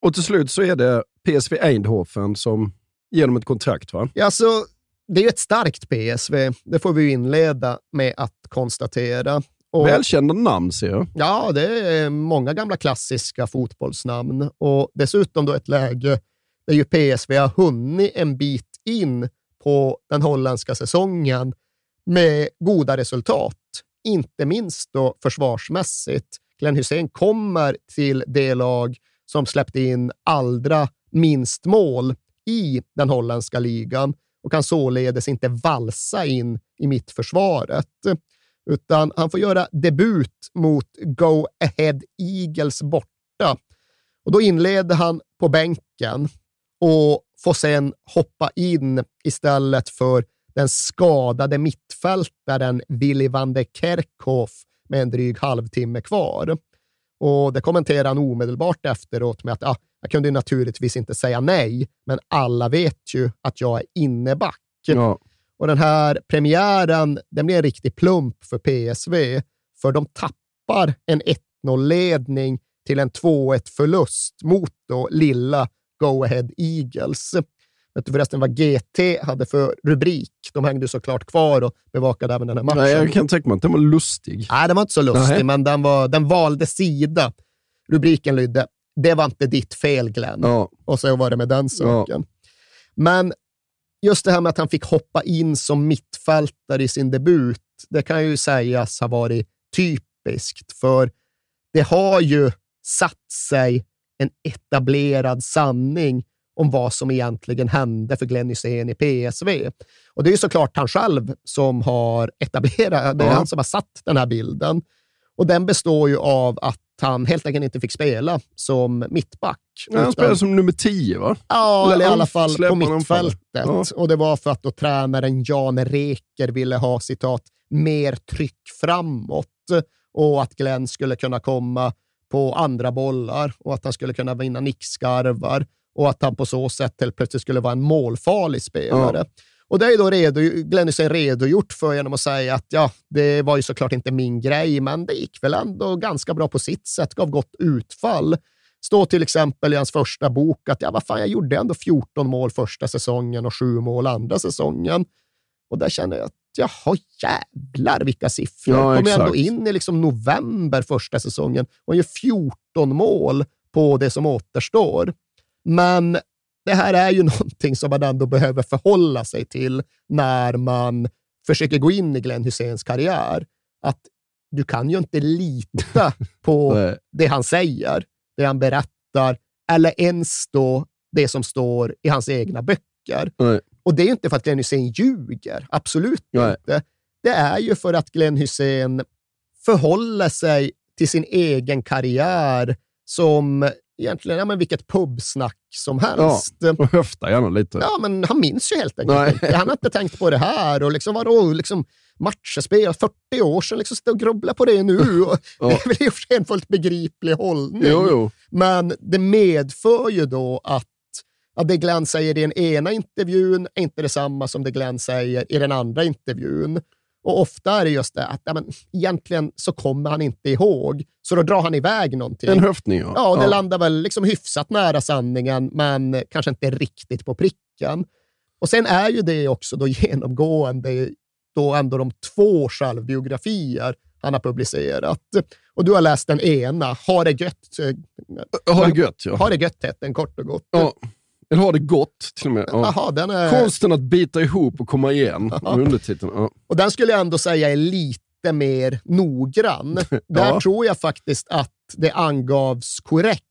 Och till slut så är det PSV Eindhoven som ger dem ett kontrakt, va? Ja, alltså, det är ju ett starkt PSV. Det får vi ju inleda med att konstatera. Och, Välkända namn ser jag. Ja, det är många gamla klassiska fotbollsnamn och dessutom då ett läge där ju PSV har hunnit en bit in på den holländska säsongen med goda resultat. Inte minst då försvarsmässigt. Glenn Hussein kommer till det lag som släppte in allra minst mål i den holländska ligan och kan således inte valsa in i mittförsvaret. Utan han får göra debut mot Go Ahead Eagles borta. Och då inleder han på bänken och får sen hoppa in istället för den skadade mittfältaren Willy van de Kerkhoff med en dryg halvtimme kvar. Och Det kommenterar han omedelbart efteråt med att ah, jag kunde naturligtvis inte säga nej, men alla vet ju att jag är inneback. Ja. Och den här premiären, den blir en riktig plump för PSV, för de tappar en 1-0-ledning till en 2-1-förlust mot då lilla Go Ahead Eagles. Vet du förresten vad GT hade för rubrik? De hängde såklart kvar och bevakade även den här matchen. Nej, jag kan tänka mig att den var lustig. Nej, den var inte så lustig, Nej. men den, var, den valde sida. Rubriken lydde “Det var inte ditt fel, Glenn”. Ja. Och så var det med den saken. Ja. Men just det här med att han fick hoppa in som mittfältare i sin debut, det kan ju sägas ha varit typiskt, för det har ju satt sig en etablerad sanning om vad som egentligen hände för Glenn Hysén i PSV. Och det är såklart han själv som har etablerat, det är ja. han som har satt den här bilden. Och den består ju av att han helt enkelt inte fick spela som mittback. Ja, han spelade som nummer tio, va? Ja, eller, eller i alla fall på mittfältet. Ja. Och det var för att då tränaren Jan Reker ville ha citat mer tryck framåt och att Glenn skulle kunna komma på andra bollar och att han skulle kunna vinna nickskarvar och att han på så sätt helt plötsligt skulle vara en målfarlig spelare. Ja. Och det är då redo, Glenn Hysén redogjort för genom att säga att ja, det var ju såklart inte min grej, men det gick väl ändå ganska bra på sitt sätt, gav gott utfall. Står till exempel i hans första bok att ja, vad fan, jag gjorde ändå 14 mål första säsongen och 7 mål andra säsongen. Och där känner jag att jaha, jävlar vilka siffror. Ja, Kom ändå in i liksom november första säsongen och gör 14 mål på det som återstår. Men det här är ju någonting som man ändå behöver förhålla sig till när man försöker gå in i Glenn Hyséns karriär. Att du kan ju inte lita på det han säger, det han berättar, eller ens då det som står i hans egna böcker. Nej. Och det är inte för att Glenn Hysén ljuger, absolut Nej. inte. Det är ju för att Glenn Hysén förhåller sig till sin egen karriär som egentligen ja, men vilket pubsnack som helst. Ja, och höfta gärna lite. Ja, men han minns ju helt enkelt Nej. Han har inte tänkt på det här. Och liksom, vadå, liksom, matcher spelade 40 år sedan, liksom, sitta och grubbla på det nu. Och ja. Det är väl i och för sig en fullt begriplig hållning. Jo, jo. Men det medför ju då att att det Glenn säger i den ena intervjun är inte detsamma som det Glenn säger i den andra intervjun. Och ofta är det just det att ja, men, egentligen så kommer han inte ihåg, så då drar han iväg någonting. En höftning, ja. Ja, och det ja. landar väl liksom hyfsat nära sanningen, men kanske inte riktigt på pricken. Och sen är ju det också då genomgående då ändå de två självbiografier han har publicerat. Och du har läst den ena, Har det gött. Har det gött, ja. Har det gött hette den kort och gott. Ja. Eller har det gått till och med. Ja. Aha, den är... Konsten att bita ihop och komma igen. Undertiteln. Ja. Och den skulle jag ändå säga är lite mer noggrann. Där ja. tror jag faktiskt att det angavs korrekt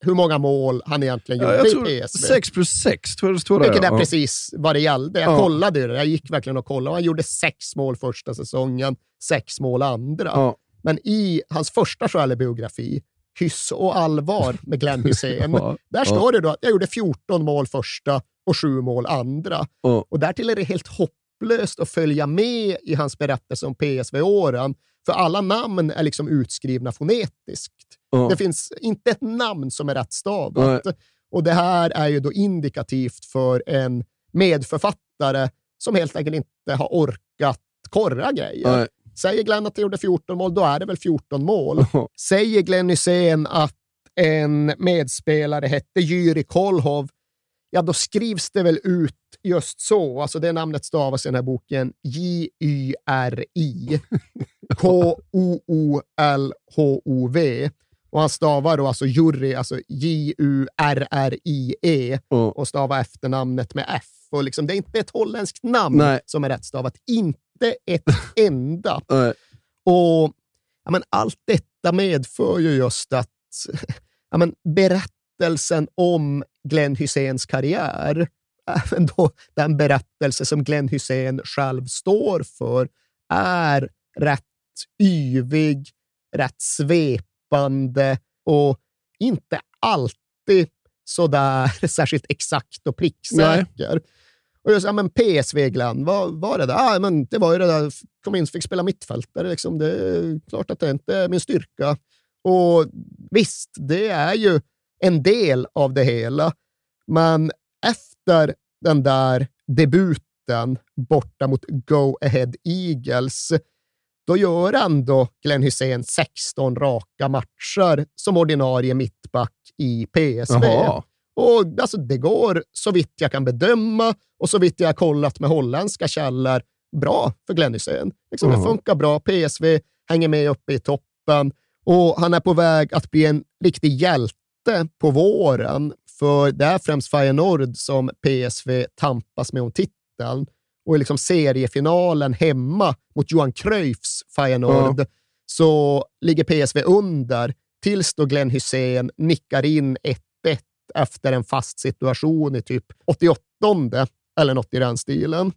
hur många mål han egentligen gjorde i PSV. 6 plus 6 tror jag det stod där. Vilket är precis vad det gällde. Jag kollade det. Jag gick verkligen och kollade. Han gjorde sex mål första säsongen, sex mål andra. Men i hans första självbiografi, hyss och allvar med Glenn Hysén. Ja, Där ja. står det då att jag gjorde 14 mål första och 7 mål andra. Ja. Och därtill är det helt hopplöst att följa med i hans berättelse om PSV-åren, för alla namn är liksom utskrivna fonetiskt. Det finns inte ett namn som är rättstavat. Och det här är ju då indikativt för en medförfattare som helt enkelt inte har orkat korra grejer. Nej. Säger Glenn att han gjorde 14 mål, då är det väl 14 mål. Säger Glenn Hysén att en medspelare hette Jyri Kolhov, ja då skrivs det väl ut just så. Alltså det namnet stavas i den här boken J-Y-R-I. K-O-O-L-H-O-V. Och han stavar då alltså Jurri, alltså J-U-R-R-I-E och stavar efternamnet med F. Och liksom, det är inte ett holländskt namn Nej. som är rättstavat. Inte ett enda. Nej. Och ja, men allt detta medför ju just att ja, men berättelsen om Glenn Hyséns karriär, även då den berättelse som Glenn Hysén själv står för, är rätt yvig, rätt svepande och inte alltid sådär särskilt exakt och pricksäker. Och jag sa, men PSV Glenn, vad var det där? Ah, men det var ju det där, kom in och fick spela mittfältare. Liksom. Det är klart att det inte är min styrka. Och visst, det är ju en del av det hela. Men efter den där debuten borta mot Go Ahead Eagles, då gör ändå Glenn Hysén 16 raka matcher som ordinarie mittback i PSV. Aha. Och alltså, det går, så vitt jag kan bedöma och så vitt jag har kollat med holländska källor, bra för Glenn Hysén. Liksom, Det Mhm. funkar bra. PSV hänger med uppe i toppen och han är på väg att bli en riktig hjälte på våren. För det är främst Feyenoord som PSV tampas med om titeln. Och i liksom seriefinalen hemma mot Johan Cruyffs Feyenoord så ligger PSV under tills då Glenn Hysén nickar in 1-1 efter en fast situation i typ 88 eller något i den stilen.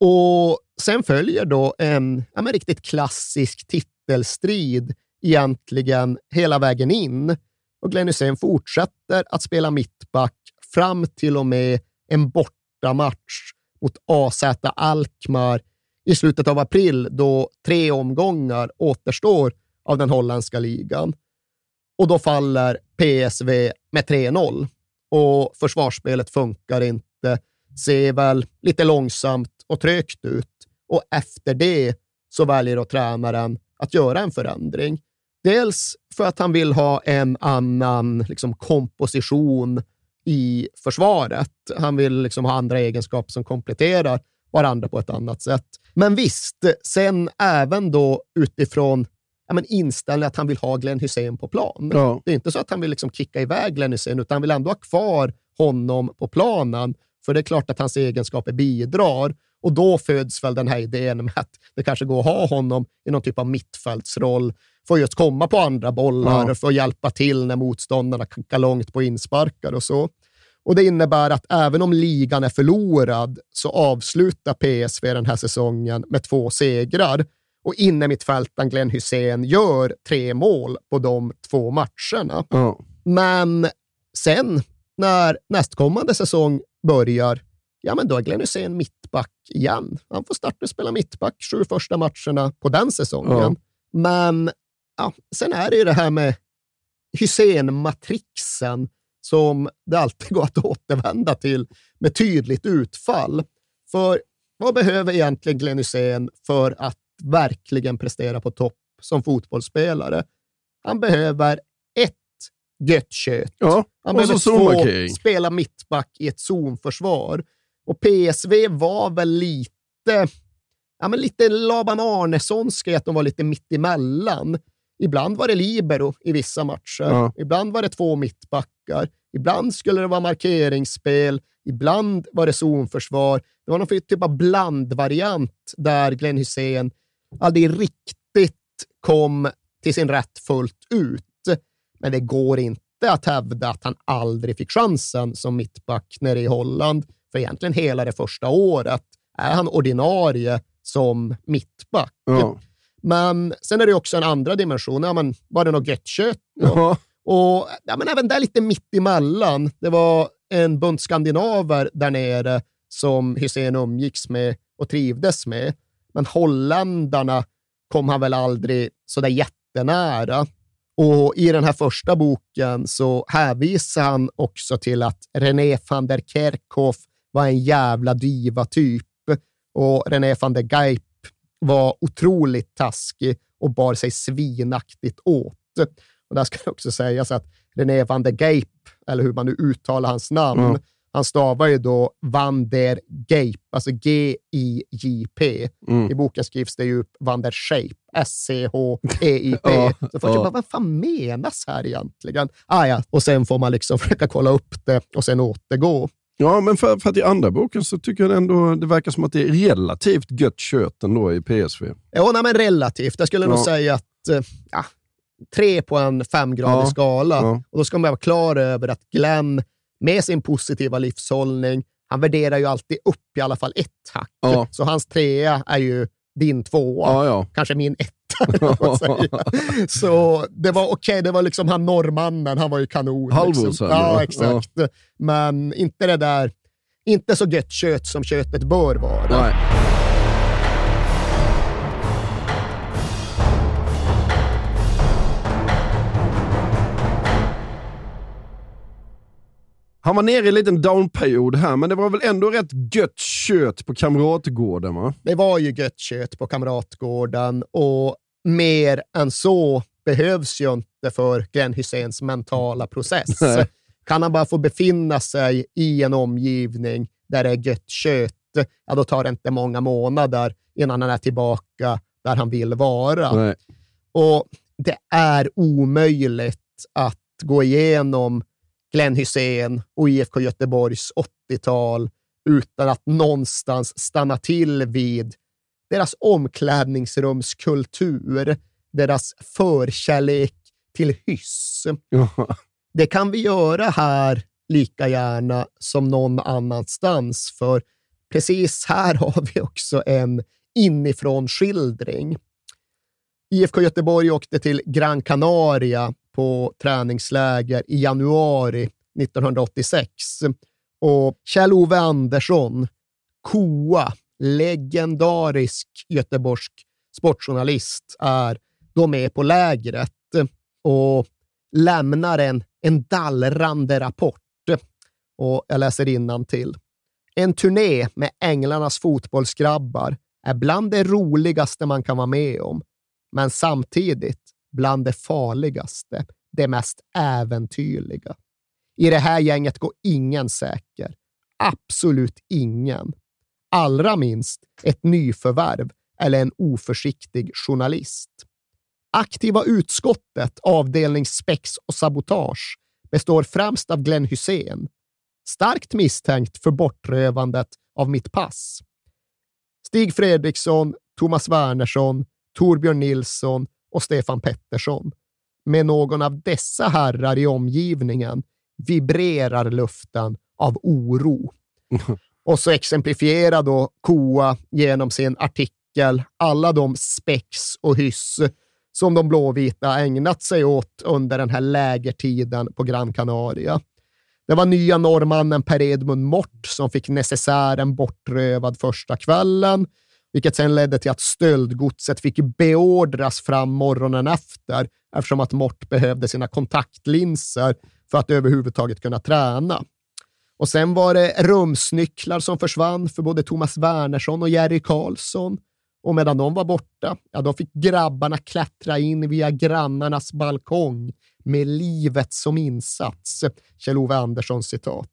Och sen följer då en ja, men riktigt klassisk titelstrid egentligen hela vägen in. Och Glenn Hysén fortsätter att spela mittback fram till och med en bortamatch mot AZ Alkmaar i slutet av april då tre omgångar återstår av den holländska ligan. Och då faller PSV med 3-0 och försvarsspelet funkar inte. Ser väl lite långsamt och trögt ut och efter det så väljer då tränaren att göra en förändring. Dels för att han vill ha en annan liksom, komposition i försvaret. Han vill liksom ha andra egenskaper som kompletterar varandra på ett annat sätt. Men visst, sen även då utifrån ja, men inställningen att han vill ha Glenn Hysén på plan. Ja. Det är inte så att han vill liksom kicka iväg Glenn Hysén, utan han vill ändå ha kvar honom på planen. För det är klart att hans egenskaper bidrar. Och då föds väl den här idén med att det kanske går att ha honom i någon typ av mittfältsroll, för just komma på andra bollar, Ja. för att hjälpa till när motståndarna kickar långt på insparkar och så. Och Det innebär att även om ligan är förlorad så avslutar PSV den här säsongen med två segrar. Och innermittfältaren Glenn Hysén gör tre mål på de två matcherna. Ja. Men sen när nästkommande säsong börjar, ja men då är Glenn Hysén mittback igen. Han får starta och spela mittback sju första matcherna på den säsongen. Ja. Men ja, sen är det ju det här med Hysén-matrixen som det alltid går att återvända till med tydligt utfall. För vad behöver egentligen Glenn Hysén för att verkligen prestera på topp som fotbollsspelare? Han behöver ett gött kött. Ja, Han behöver två spela mittback i ett zonförsvar. Och PSV var väl lite, ja, men lite Laban Arnessonska i att de var lite mittemellan. Ibland var det libero i vissa matcher. Ja. Ibland var det två mittbackar. Ibland skulle det vara markeringsspel. Ibland var det zonförsvar. Det var någon typ av blandvariant där Glenn Hysén aldrig riktigt kom till sin rätt fullt ut. Men det går inte att hävda att han aldrig fick chansen som mittback nere i Holland. För egentligen hela det första året är han ordinarie som mittback. Ja. Men sen är det också en andra dimension. Ja, men var det något gött kött? Ja. Och ja, men även där lite mitt emellan. Det var en bunt skandinaver där nere som Hussein umgicks med och trivdes med. Men holländarna kom han väl aldrig så där jättenära. Och i den här första boken så hänvisar han också till att René van der Kerkhoff var en jävla diva-typ och René van der Geip var otroligt taskig och bar sig svinaktigt åt. Och där ska det också sägas att René van der Geip, eller hur man nu uttalar hans namn, Mm han stavar ju då van der Geip, alltså G-I-J-P. Mm. I boken skrivs det ju upp van der Shape, S-C-H-E-I-P. Ja, Så ja. jag bara, vad fan menas här egentligen? Ah, ja. Och sen får man liksom försöka kolla upp det och sen återgå. Ja, men för, för att i andra boken så tycker jag ändå det verkar som att det är relativt gött kött ändå i PSV. Ja, nej, men relativt. Jag skulle nog Ja. säga att eh, ja, tre på en femgradig Ja, skala. ja. Och då ska man vara klar över att Glenn, med sin positiva livshållning, han värderar ju alltid upp i alla fall ett hack. Ja. Så hans trea är ju din tvåa. Ja, ja. Kanske min etta. Så det var okej, det var liksom han norrmannen, han var ju kanon. Halvor liksom. ja. exakt. Men inte det där, inte så gött kött som köttet bör vara. Nej. Han var nere i en liten downperiod här, men det var väl ändå rätt gött kött på Kamratgården va? Det var ju gött kött på Kamratgården och mer än så behövs ju inte för Glenn Hyséns mentala process. Nej. Kan han bara få befinna sig i en omgivning där det är gött kött, ja då tar det inte många månader innan han är tillbaka där han vill vara. Nej. Och det är omöjligt att gå igenom Glenn Hysén och IFK Göteborgs 80-tal utan att någonstans stanna till vid deras omklädningsrumskultur, deras förkärlek till hyss. Det kan vi göra här lika gärna som någon annanstans, för precis här har vi också en inifrån skildring. IFK Göteborg åkte till Gran Canaria på träningsläger i januari 1986 och Kjell-Ove Andersson, KOA, legendarisk göteborgsk sportjournalist, är då med på lägret och lämnar en, en dallrande rapport. Och jag läser till. En turné med Änglarnas fotbollsgrabbar är bland det roligaste man kan vara med om, men samtidigt bland det farligaste, det mest äventyrliga. I det här gänget går ingen säker. Absolut ingen. Allra minst ett nyförvärv eller en oförsiktig journalist. Aktiva utskottet, avdelning spex och sabotage, består främst av Glenn Hussein, starkt misstänkt för bortrövandet av mitt pass. Stig Fredriksson, Thomas Wernersson, Torbjörn Nilsson och Stefan Pettersson. Med någon av dessa herrar i omgivningen vibrerar luften av oro. Och så exemplifierar då KOA genom sin artikel alla de spex och hyss som de blåvita ägnat sig åt under den här lägertiden på Gran Canaria. Det var nya norrmannen Per Edmund Mort som fick necessären bortrövad första kvällen, vilket sen ledde till att stöldgodset fick beordras fram morgonen efter eftersom att Mort behövde sina kontaktlinser för att överhuvudtaget kunna träna. Och sen var det rumsnycklar som försvann för både Thomas Wernersson och Jerry Karlsson. Och medan de var borta, ja, då fick grabbarna klättra in via grannarnas balkong med livet som insats. Kjell-Ove Anderssons citat.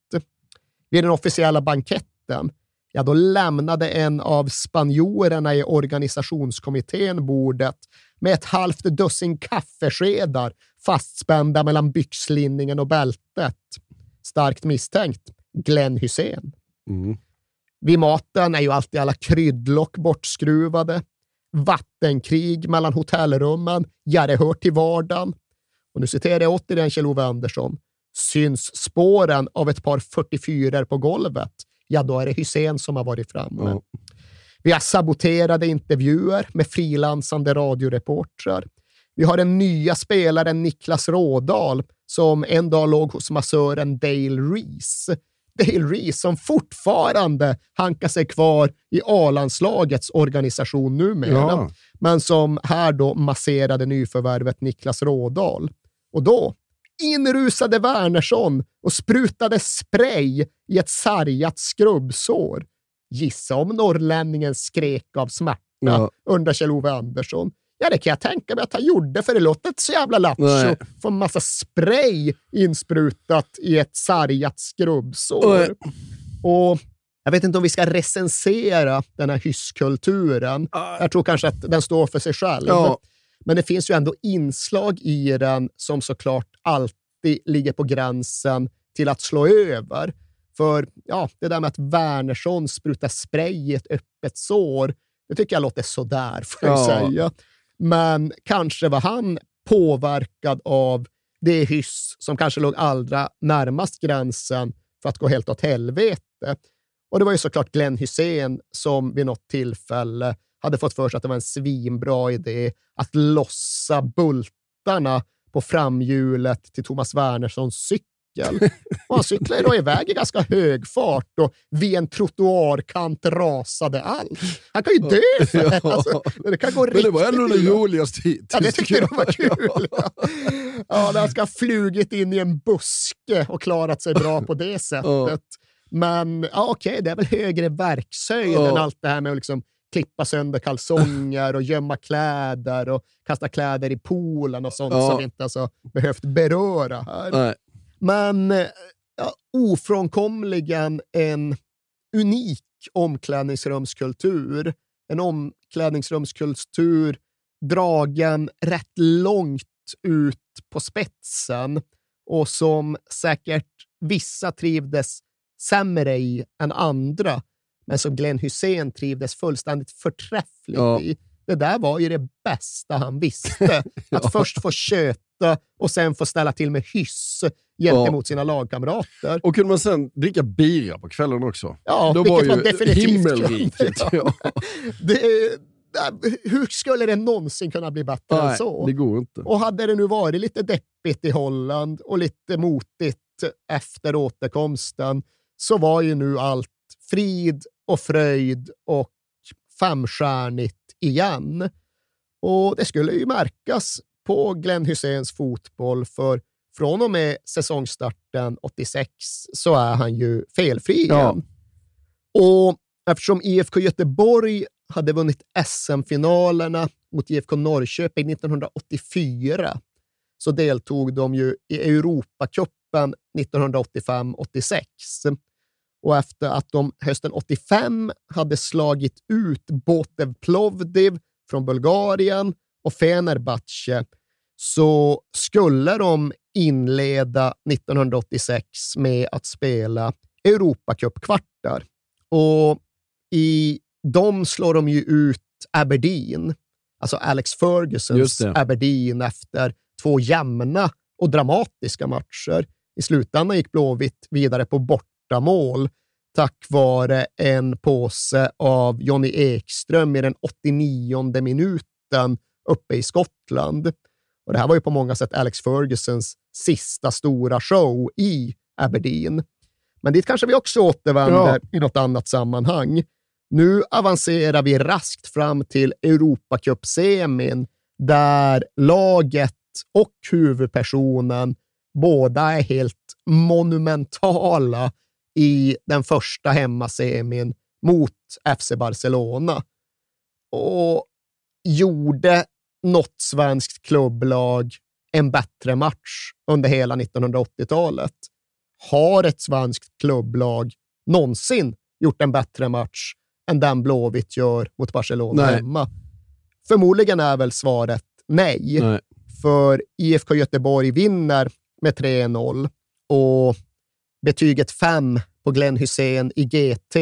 Vid den officiella banketten, ja, då lämnade en av spanjorerna i organisationskommittén bordet med ett halvt dussin kaffeskedar fastspända mellan byxlinningen och bältet. Starkt misstänkt Glenn Hussein. Mm. Vid maten är ju alltid alla kryddlock bortskruvade. Vattenkrig mellan hotellrummen. Ja, det hör till vardagen. Och nu citerar jag återigen Kjell-Ove Andersson. Syns spåren av ett par 44 på golvet, ja då är det Hussein som har varit framme. Ja. Vi har saboterade intervjuer med frilansande radioreportrar. Vi har den nya spelaren Niklas Rådal som en dag låg hos massören Dale Reese. Dale Reese som fortfarande hankar sig kvar i A-landslagets organisation numera, Ja. men som här då masserade nyförvärvet Niklas Rådal. Och då inrusade Wernersson och sprutade spray i ett sargat skrubbsår. Gissa om norrlänningen skrek av smärta Ja. under Kjell-Ove Andersson. Ja, det kan jag tänka mig att han gjorde, för det låter inte så jävla lattjo. Få en massa spray insprutat i ett sargat skrubbsår. Nej. Och jag vet inte om vi ska recensera den här hysskulturen. Jag tror kanske att den står för sig själv. Ja. Men det finns ju ändå inslag i den som såklart alltid ligger på gränsen till att slå över. För ja, det där med att Wernersson sprutar spray i ett öppet sår, det tycker jag låter sådär, får jag Ja. säga. Men kanske var han påverkad av det hyss som kanske låg allra närmast gränsen för att gå helt åt helvete. Och det var ju såklart Glenn Hussein som vid något tillfälle hade fått för sig att det var en svinbra idé att lossa bultarna på framhjulet till Thomas Wernerssons cykel. Och han cyklade då iväg i ganska hög fart och vid en trottoarkant rasade allt. Han kan ju dö för det. Alltså, det kan gå Men det var riktigt ändå det illa. roligaste hittills. Ja, det tyckte de var kul. Ja, han ska ha flugit in i en buske och klarat sig bra på det sättet. Men ja, okej, det är väl högre verkshöjd Ja. än allt det här med att liksom klippa sönder kalsonger och gömma kläder och kasta kläder i poolen och sånt Ja. som vi inte alltså behövt beröra här. Nej. Men eh, ja, ofrånkomligen en unik omklädningsrumskultur. En omklädningsrumskultur dragen rätt långt ut på spetsen och som säkert vissa trivdes sämre i än andra, men som Glenn Hussein trivdes fullständigt förträffligt Ja. i. Det där var ju det bästa han visste. Att Ja. först få köta och sen få ställa till med hyss gentemot sina lagkamrater. Och kunde man sen dricka bira på kvällen också? Ja, Då vilket var man ju definitivt himmelriket. kunde. Ja. Det, hur skulle det någonsin kunna bli bättre än Nej, så? det går inte. Och hade det nu varit lite deppigt i Holland och lite motigt efter återkomsten så var ju nu allt frid och fröjd och femstjärnigt igen. Och det skulle ju märkas på Glenn Husseins fotboll, för från och med säsongstarten 86 så är han ju felfri igen. Ja. Och eftersom IFK Göteborg hade vunnit SM-finalerna mot IFK Norrköping 1984 så deltog de ju i Europacupen 1985-86. Och efter att de hösten 85 hade slagit ut Botev Plovdiv från Bulgarien och Fenerbahce så skulle de inleda 1986 med att spela Europacup-kvartar. Och i dem slår de ju ut Aberdeen, alltså Alex Fergusons. Aberdeen efter två jämna och dramatiska matcher. I slutändan gick Blåvitt vidare på bortamål tack vare en påse av Jonny Ekström i den 89 minuten uppe i Skottland. Och Det här var ju på många sätt Alex Fergusons sista stora show i Aberdeen. Men dit kanske vi också återvänder i något annat sammanhang. Nu avancerar vi raskt fram till Europacup-semin där laget och huvudpersonen båda är helt monumentala i den första hemmasemin mot FC Barcelona. Och gjorde något svenskt klubblag en bättre match under hela 1980-talet? Har ett svenskt klubblag någonsin gjort en bättre match än den Blåvitt gör mot Barcelona Nej. hemma? Förmodligen är väl svaret nej. Nej. För IFK Göteborg vinner med 3-0 och betyget 5 på Glenn Hussein i GT,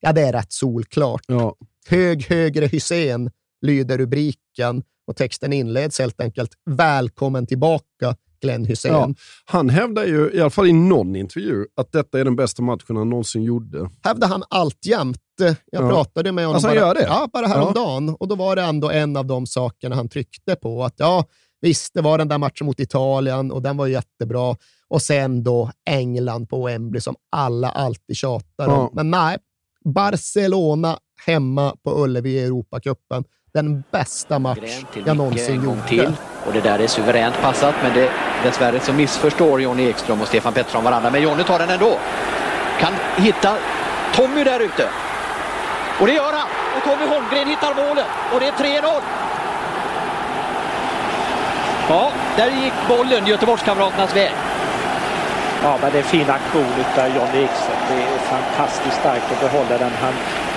ja det är rätt solklart. Ja. Hög högre Hussein lyder rubriken och texten inleds helt enkelt “Välkommen tillbaka Glenn Hussein”. Ja. Han hävdar ju, i alla fall i någon intervju, att detta är den bästa matchen han någonsin gjorde. hävdar han alltjämt. Jag Ja. pratade med honom Alltså, bara, gör det? Ja, bara häromdagen och då var det ändå en av de sakerna han tryckte på. Att ja, Visst, det var den där matchen mot Italien och den var jättebra. Och sen då England på Wembley som alla alltid tjatar om. Ja. Men nej, Barcelona hemma på Ullevi i Europacupen. Den bästa match jag någonsin gjort. till. Och det där är suveränt passat, men det, dessvärre så missförstår Johnny Ekström och Stefan Pettersson varandra. Men Johnny tar den ändå. Kan hitta Tommy där ute. Och det gör han! Och Tommy Holmgren hittar målet. Och det är 3-0. Ja, där gick bollen Göteborgskamraternas väg. Ja, men det är en fin aktion utav John Ekström. Det är fantastiskt starkt att behålla den. Han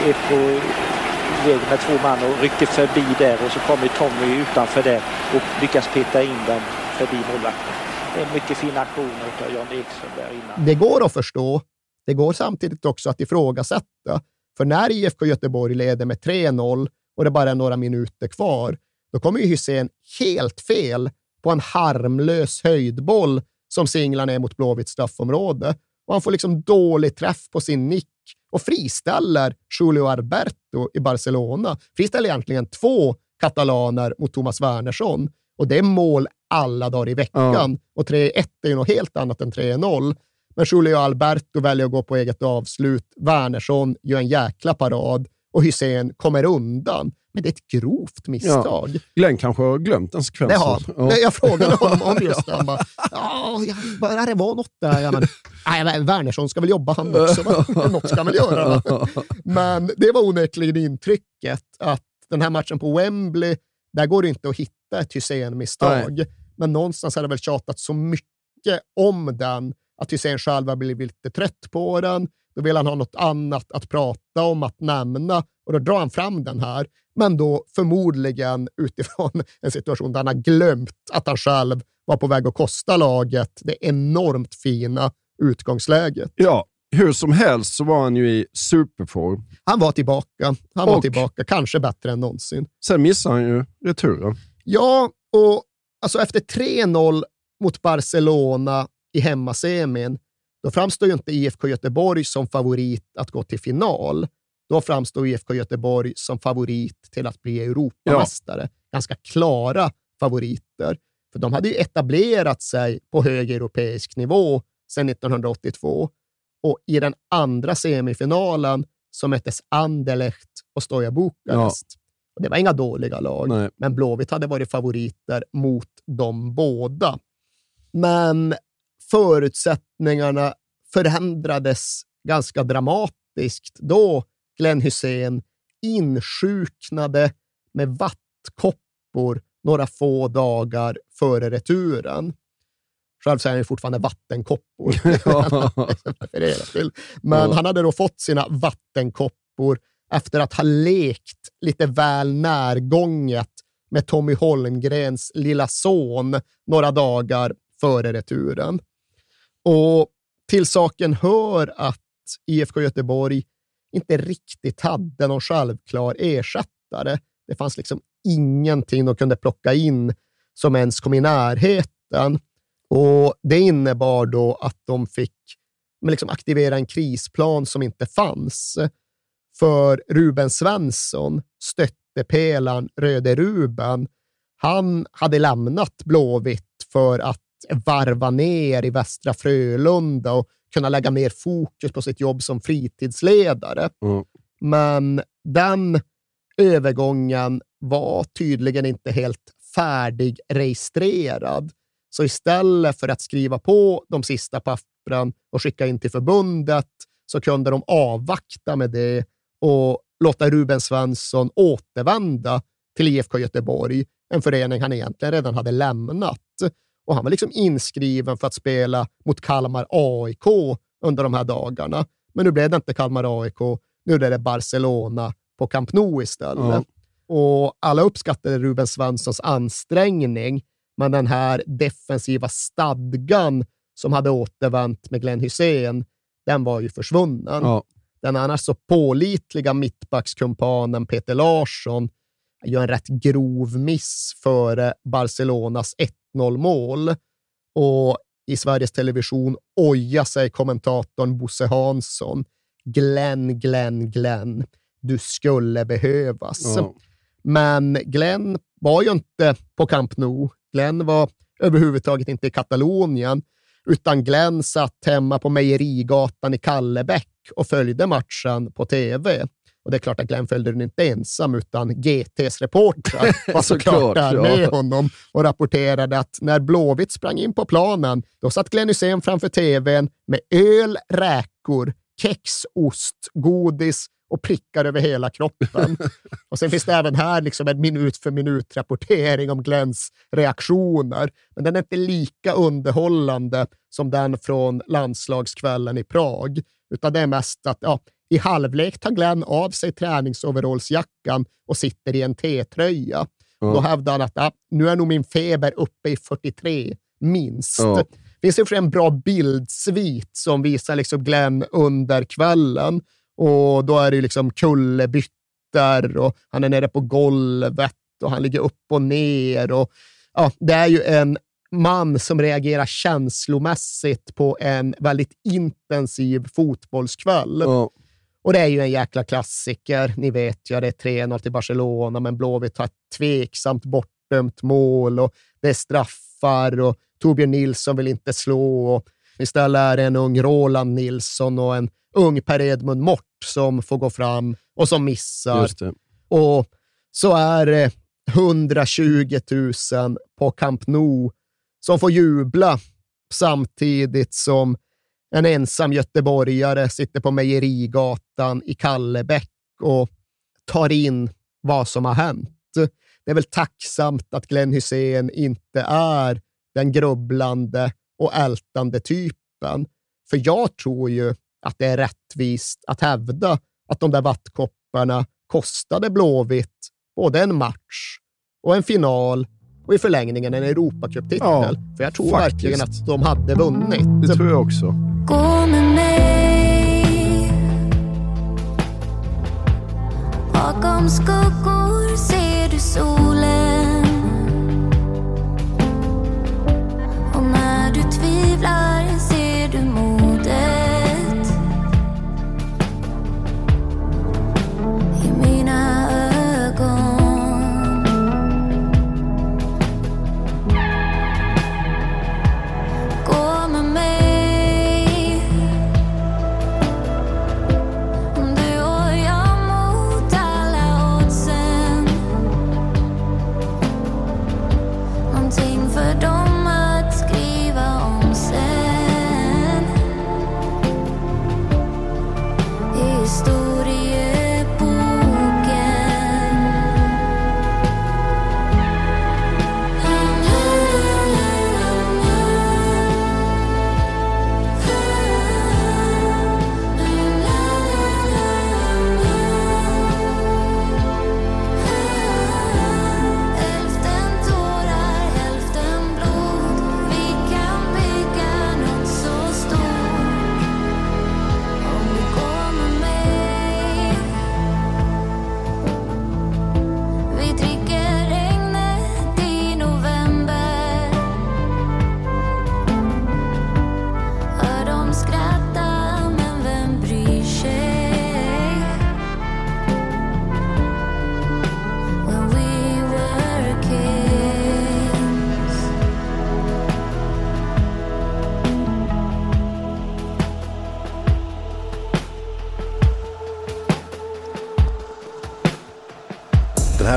är på väg med två man och rycker förbi där och så kommer Tommy utanför där och lyckas peta in den förbi målvakten. Det är en mycket fin aktion utav John Ekström där innan. Det går att förstå. Det går samtidigt också att ifrågasätta. För när IFK Göteborg leder med 3-0 och det bara är några minuter kvar, då kommer ju Hysén helt fel på en harmlös höjdboll som singlar ner mot Blåvitts straffområde. Och han får liksom dålig träff på sin nick och friställer Julio Alberto i Barcelona. Friställer egentligen två katalaner mot Thomas Wernersson. Och det är mål alla dagar i veckan. Och 3-1 är ju något helt annat än 3-0. Men Julio Alberto väljer att gå på eget avslut. Wernersson gör en jäkla parad och Hysén kommer undan. Men det är ett grovt misstag. Ja. Glenn kanske har glömt. Det har han. Ja. Jag frågade honom om just det. Han bara, ja, börjar det vara något där. Ja, men, nej, Wernersson ska väl jobba han också. Något ska väl göra. Men det var onekligen intrycket att den här matchen på Wembley, där går det inte att hitta ett Hysén-misstag. Men någonstans har det väl tjatat så mycket om den att Hysén själv har blivit lite trött på den. Då vill han ha något annat att prata om, att nämna och då drar han fram den här. Men då förmodligen utifrån en situation där han har glömt att han själv var på väg att kosta laget det enormt fina utgångsläget. Ja, hur som helst så var han ju i superform. Han var tillbaka. Han var Och- tillbaka, kanske bättre än någonsin. Sen missade han ju returen. Ja, och alltså efter 3-0 mot Barcelona i hemmasemin, då framstår ju inte IFK Göteborg som favorit att gå till final. Då framstår IFK Göteborg som favorit till att bli Europamästare. Ganska klara favoriter. För de hade ju etablerat sig på hög europeisk nivå sedan 1982. Och i den andra semifinalen så möttes Anderlecht och Stoja Bukarest. Och det var inga dåliga lag, Nej. men Blåvitt hade varit favoriter mot de båda. Men förutsättningarna förändrades ganska dramatiskt då Glenn Hussein insjuknade med vattkoppor några få dagar före returen. Själv säger han fortfarande vattenkoppor. till. Men han hade då fått sina vattenkoppor efter att ha lekt lite väl närgånget med Tommy Holmgrens lilla son några dagar före returen. Och till saken hör att IFK Göteborg inte riktigt hade någon självklar ersättare. Det fanns liksom ingenting de kunde plocka in som ens kom i närheten. Och Det innebar då att de fick liksom aktivera en krisplan som inte fanns. För Ruben Svensson, stöttepelaren Röde Ruben, han hade lämnat Blåvitt för att varva ner i Västra Frölunda och kunna lägga mer fokus på sitt jobb som fritidsledare. Mm. Men den övergången var tydligen inte helt färdigregistrerad. Så istället för att skriva på de sista pappren och skicka in till förbundet så kunde de avvakta med det och låta Ruben Svensson återvända till IFK Göteborg, en förening han egentligen redan hade lämnat. Och han var liksom inskriven för att spela mot Kalmar AIK under de här dagarna. Men nu blev det inte Kalmar AIK, nu är det Barcelona på Camp Nou istället. Ja. Och alla uppskattade Ruben Svenssons ansträngning, men den här defensiva stadgan som hade återvänt med Glenn Hussein, den var ju försvunnen. Ja. Den annars så pålitliga mittbackskumpanen Peter Larsson gör en rätt grov miss före Barcelonas 1-0-mål. Och i Sveriges Television ojar sig kommentatorn Bosse Hansson. Glenn, Glenn, Glenn. Du skulle behövas. Ja. Men Glenn var ju inte på Camp Nou Glenn var överhuvudtaget inte i Katalonien, utan Glenn satt hemma på Mejerigatan i Kallebäck och följde matchen på tv. Och det är klart att Glenn följde den inte ensam, utan GTs reportrar var såklart där ja. med honom och rapporterade att när Blåvitt sprang in på planen, då satt Glenn Hysén framför tvn med öl, räkor, kex, ost, godis och prickar över hela kroppen. och sen finns det även här liksom en minut för minut-rapportering om Glenns reaktioner. Men den är inte lika underhållande som den från landslagskvällen i Prag, utan det är mest att ja, i halvlek tar Glenn av sig träningsoverallsjackan och sitter i en T-tröja. Ja. Då hävdar han att ah, nu är nog min feber uppe i 43, minst. Ja. Det finns ju för en bra bildsvit som visar liksom Glenn under kvällen. Och då är det liksom kullerbyttor och han är nere på golvet och han ligger upp och ner. Och, ja, det är ju en man som reagerar känslomässigt på en väldigt intensiv fotbollskväll. Och det är ju en jäkla klassiker. Ni vet ju, det är 3-0 till Barcelona, men Blåvitt har ett tveksamt bortdömt mål och det är straffar och Torbjörn Nilsson vill inte slå. Och istället är det en ung Roland Nilsson och en ung Per Edmund Mort som får gå fram och som missar. Och så är det 120 000 på Camp Nou som får jubla samtidigt som en ensam göteborgare sitter på Mejerigatan i Kallebäck och tar in vad som har hänt. Det är väl tacksamt att Glenn Hussein inte är den grubblande och ältande typen. För jag tror ju att det är rättvist att hävda att de där vattkopparna kostade Blåvitt både en match och en final och i förlängningen en Europacuptitel. Ja, För jag tror faktiskt. verkligen att de hade vunnit. Det tror jag också. Gå med mig. Bakom skuggor ser du solen. Och när du tvivlar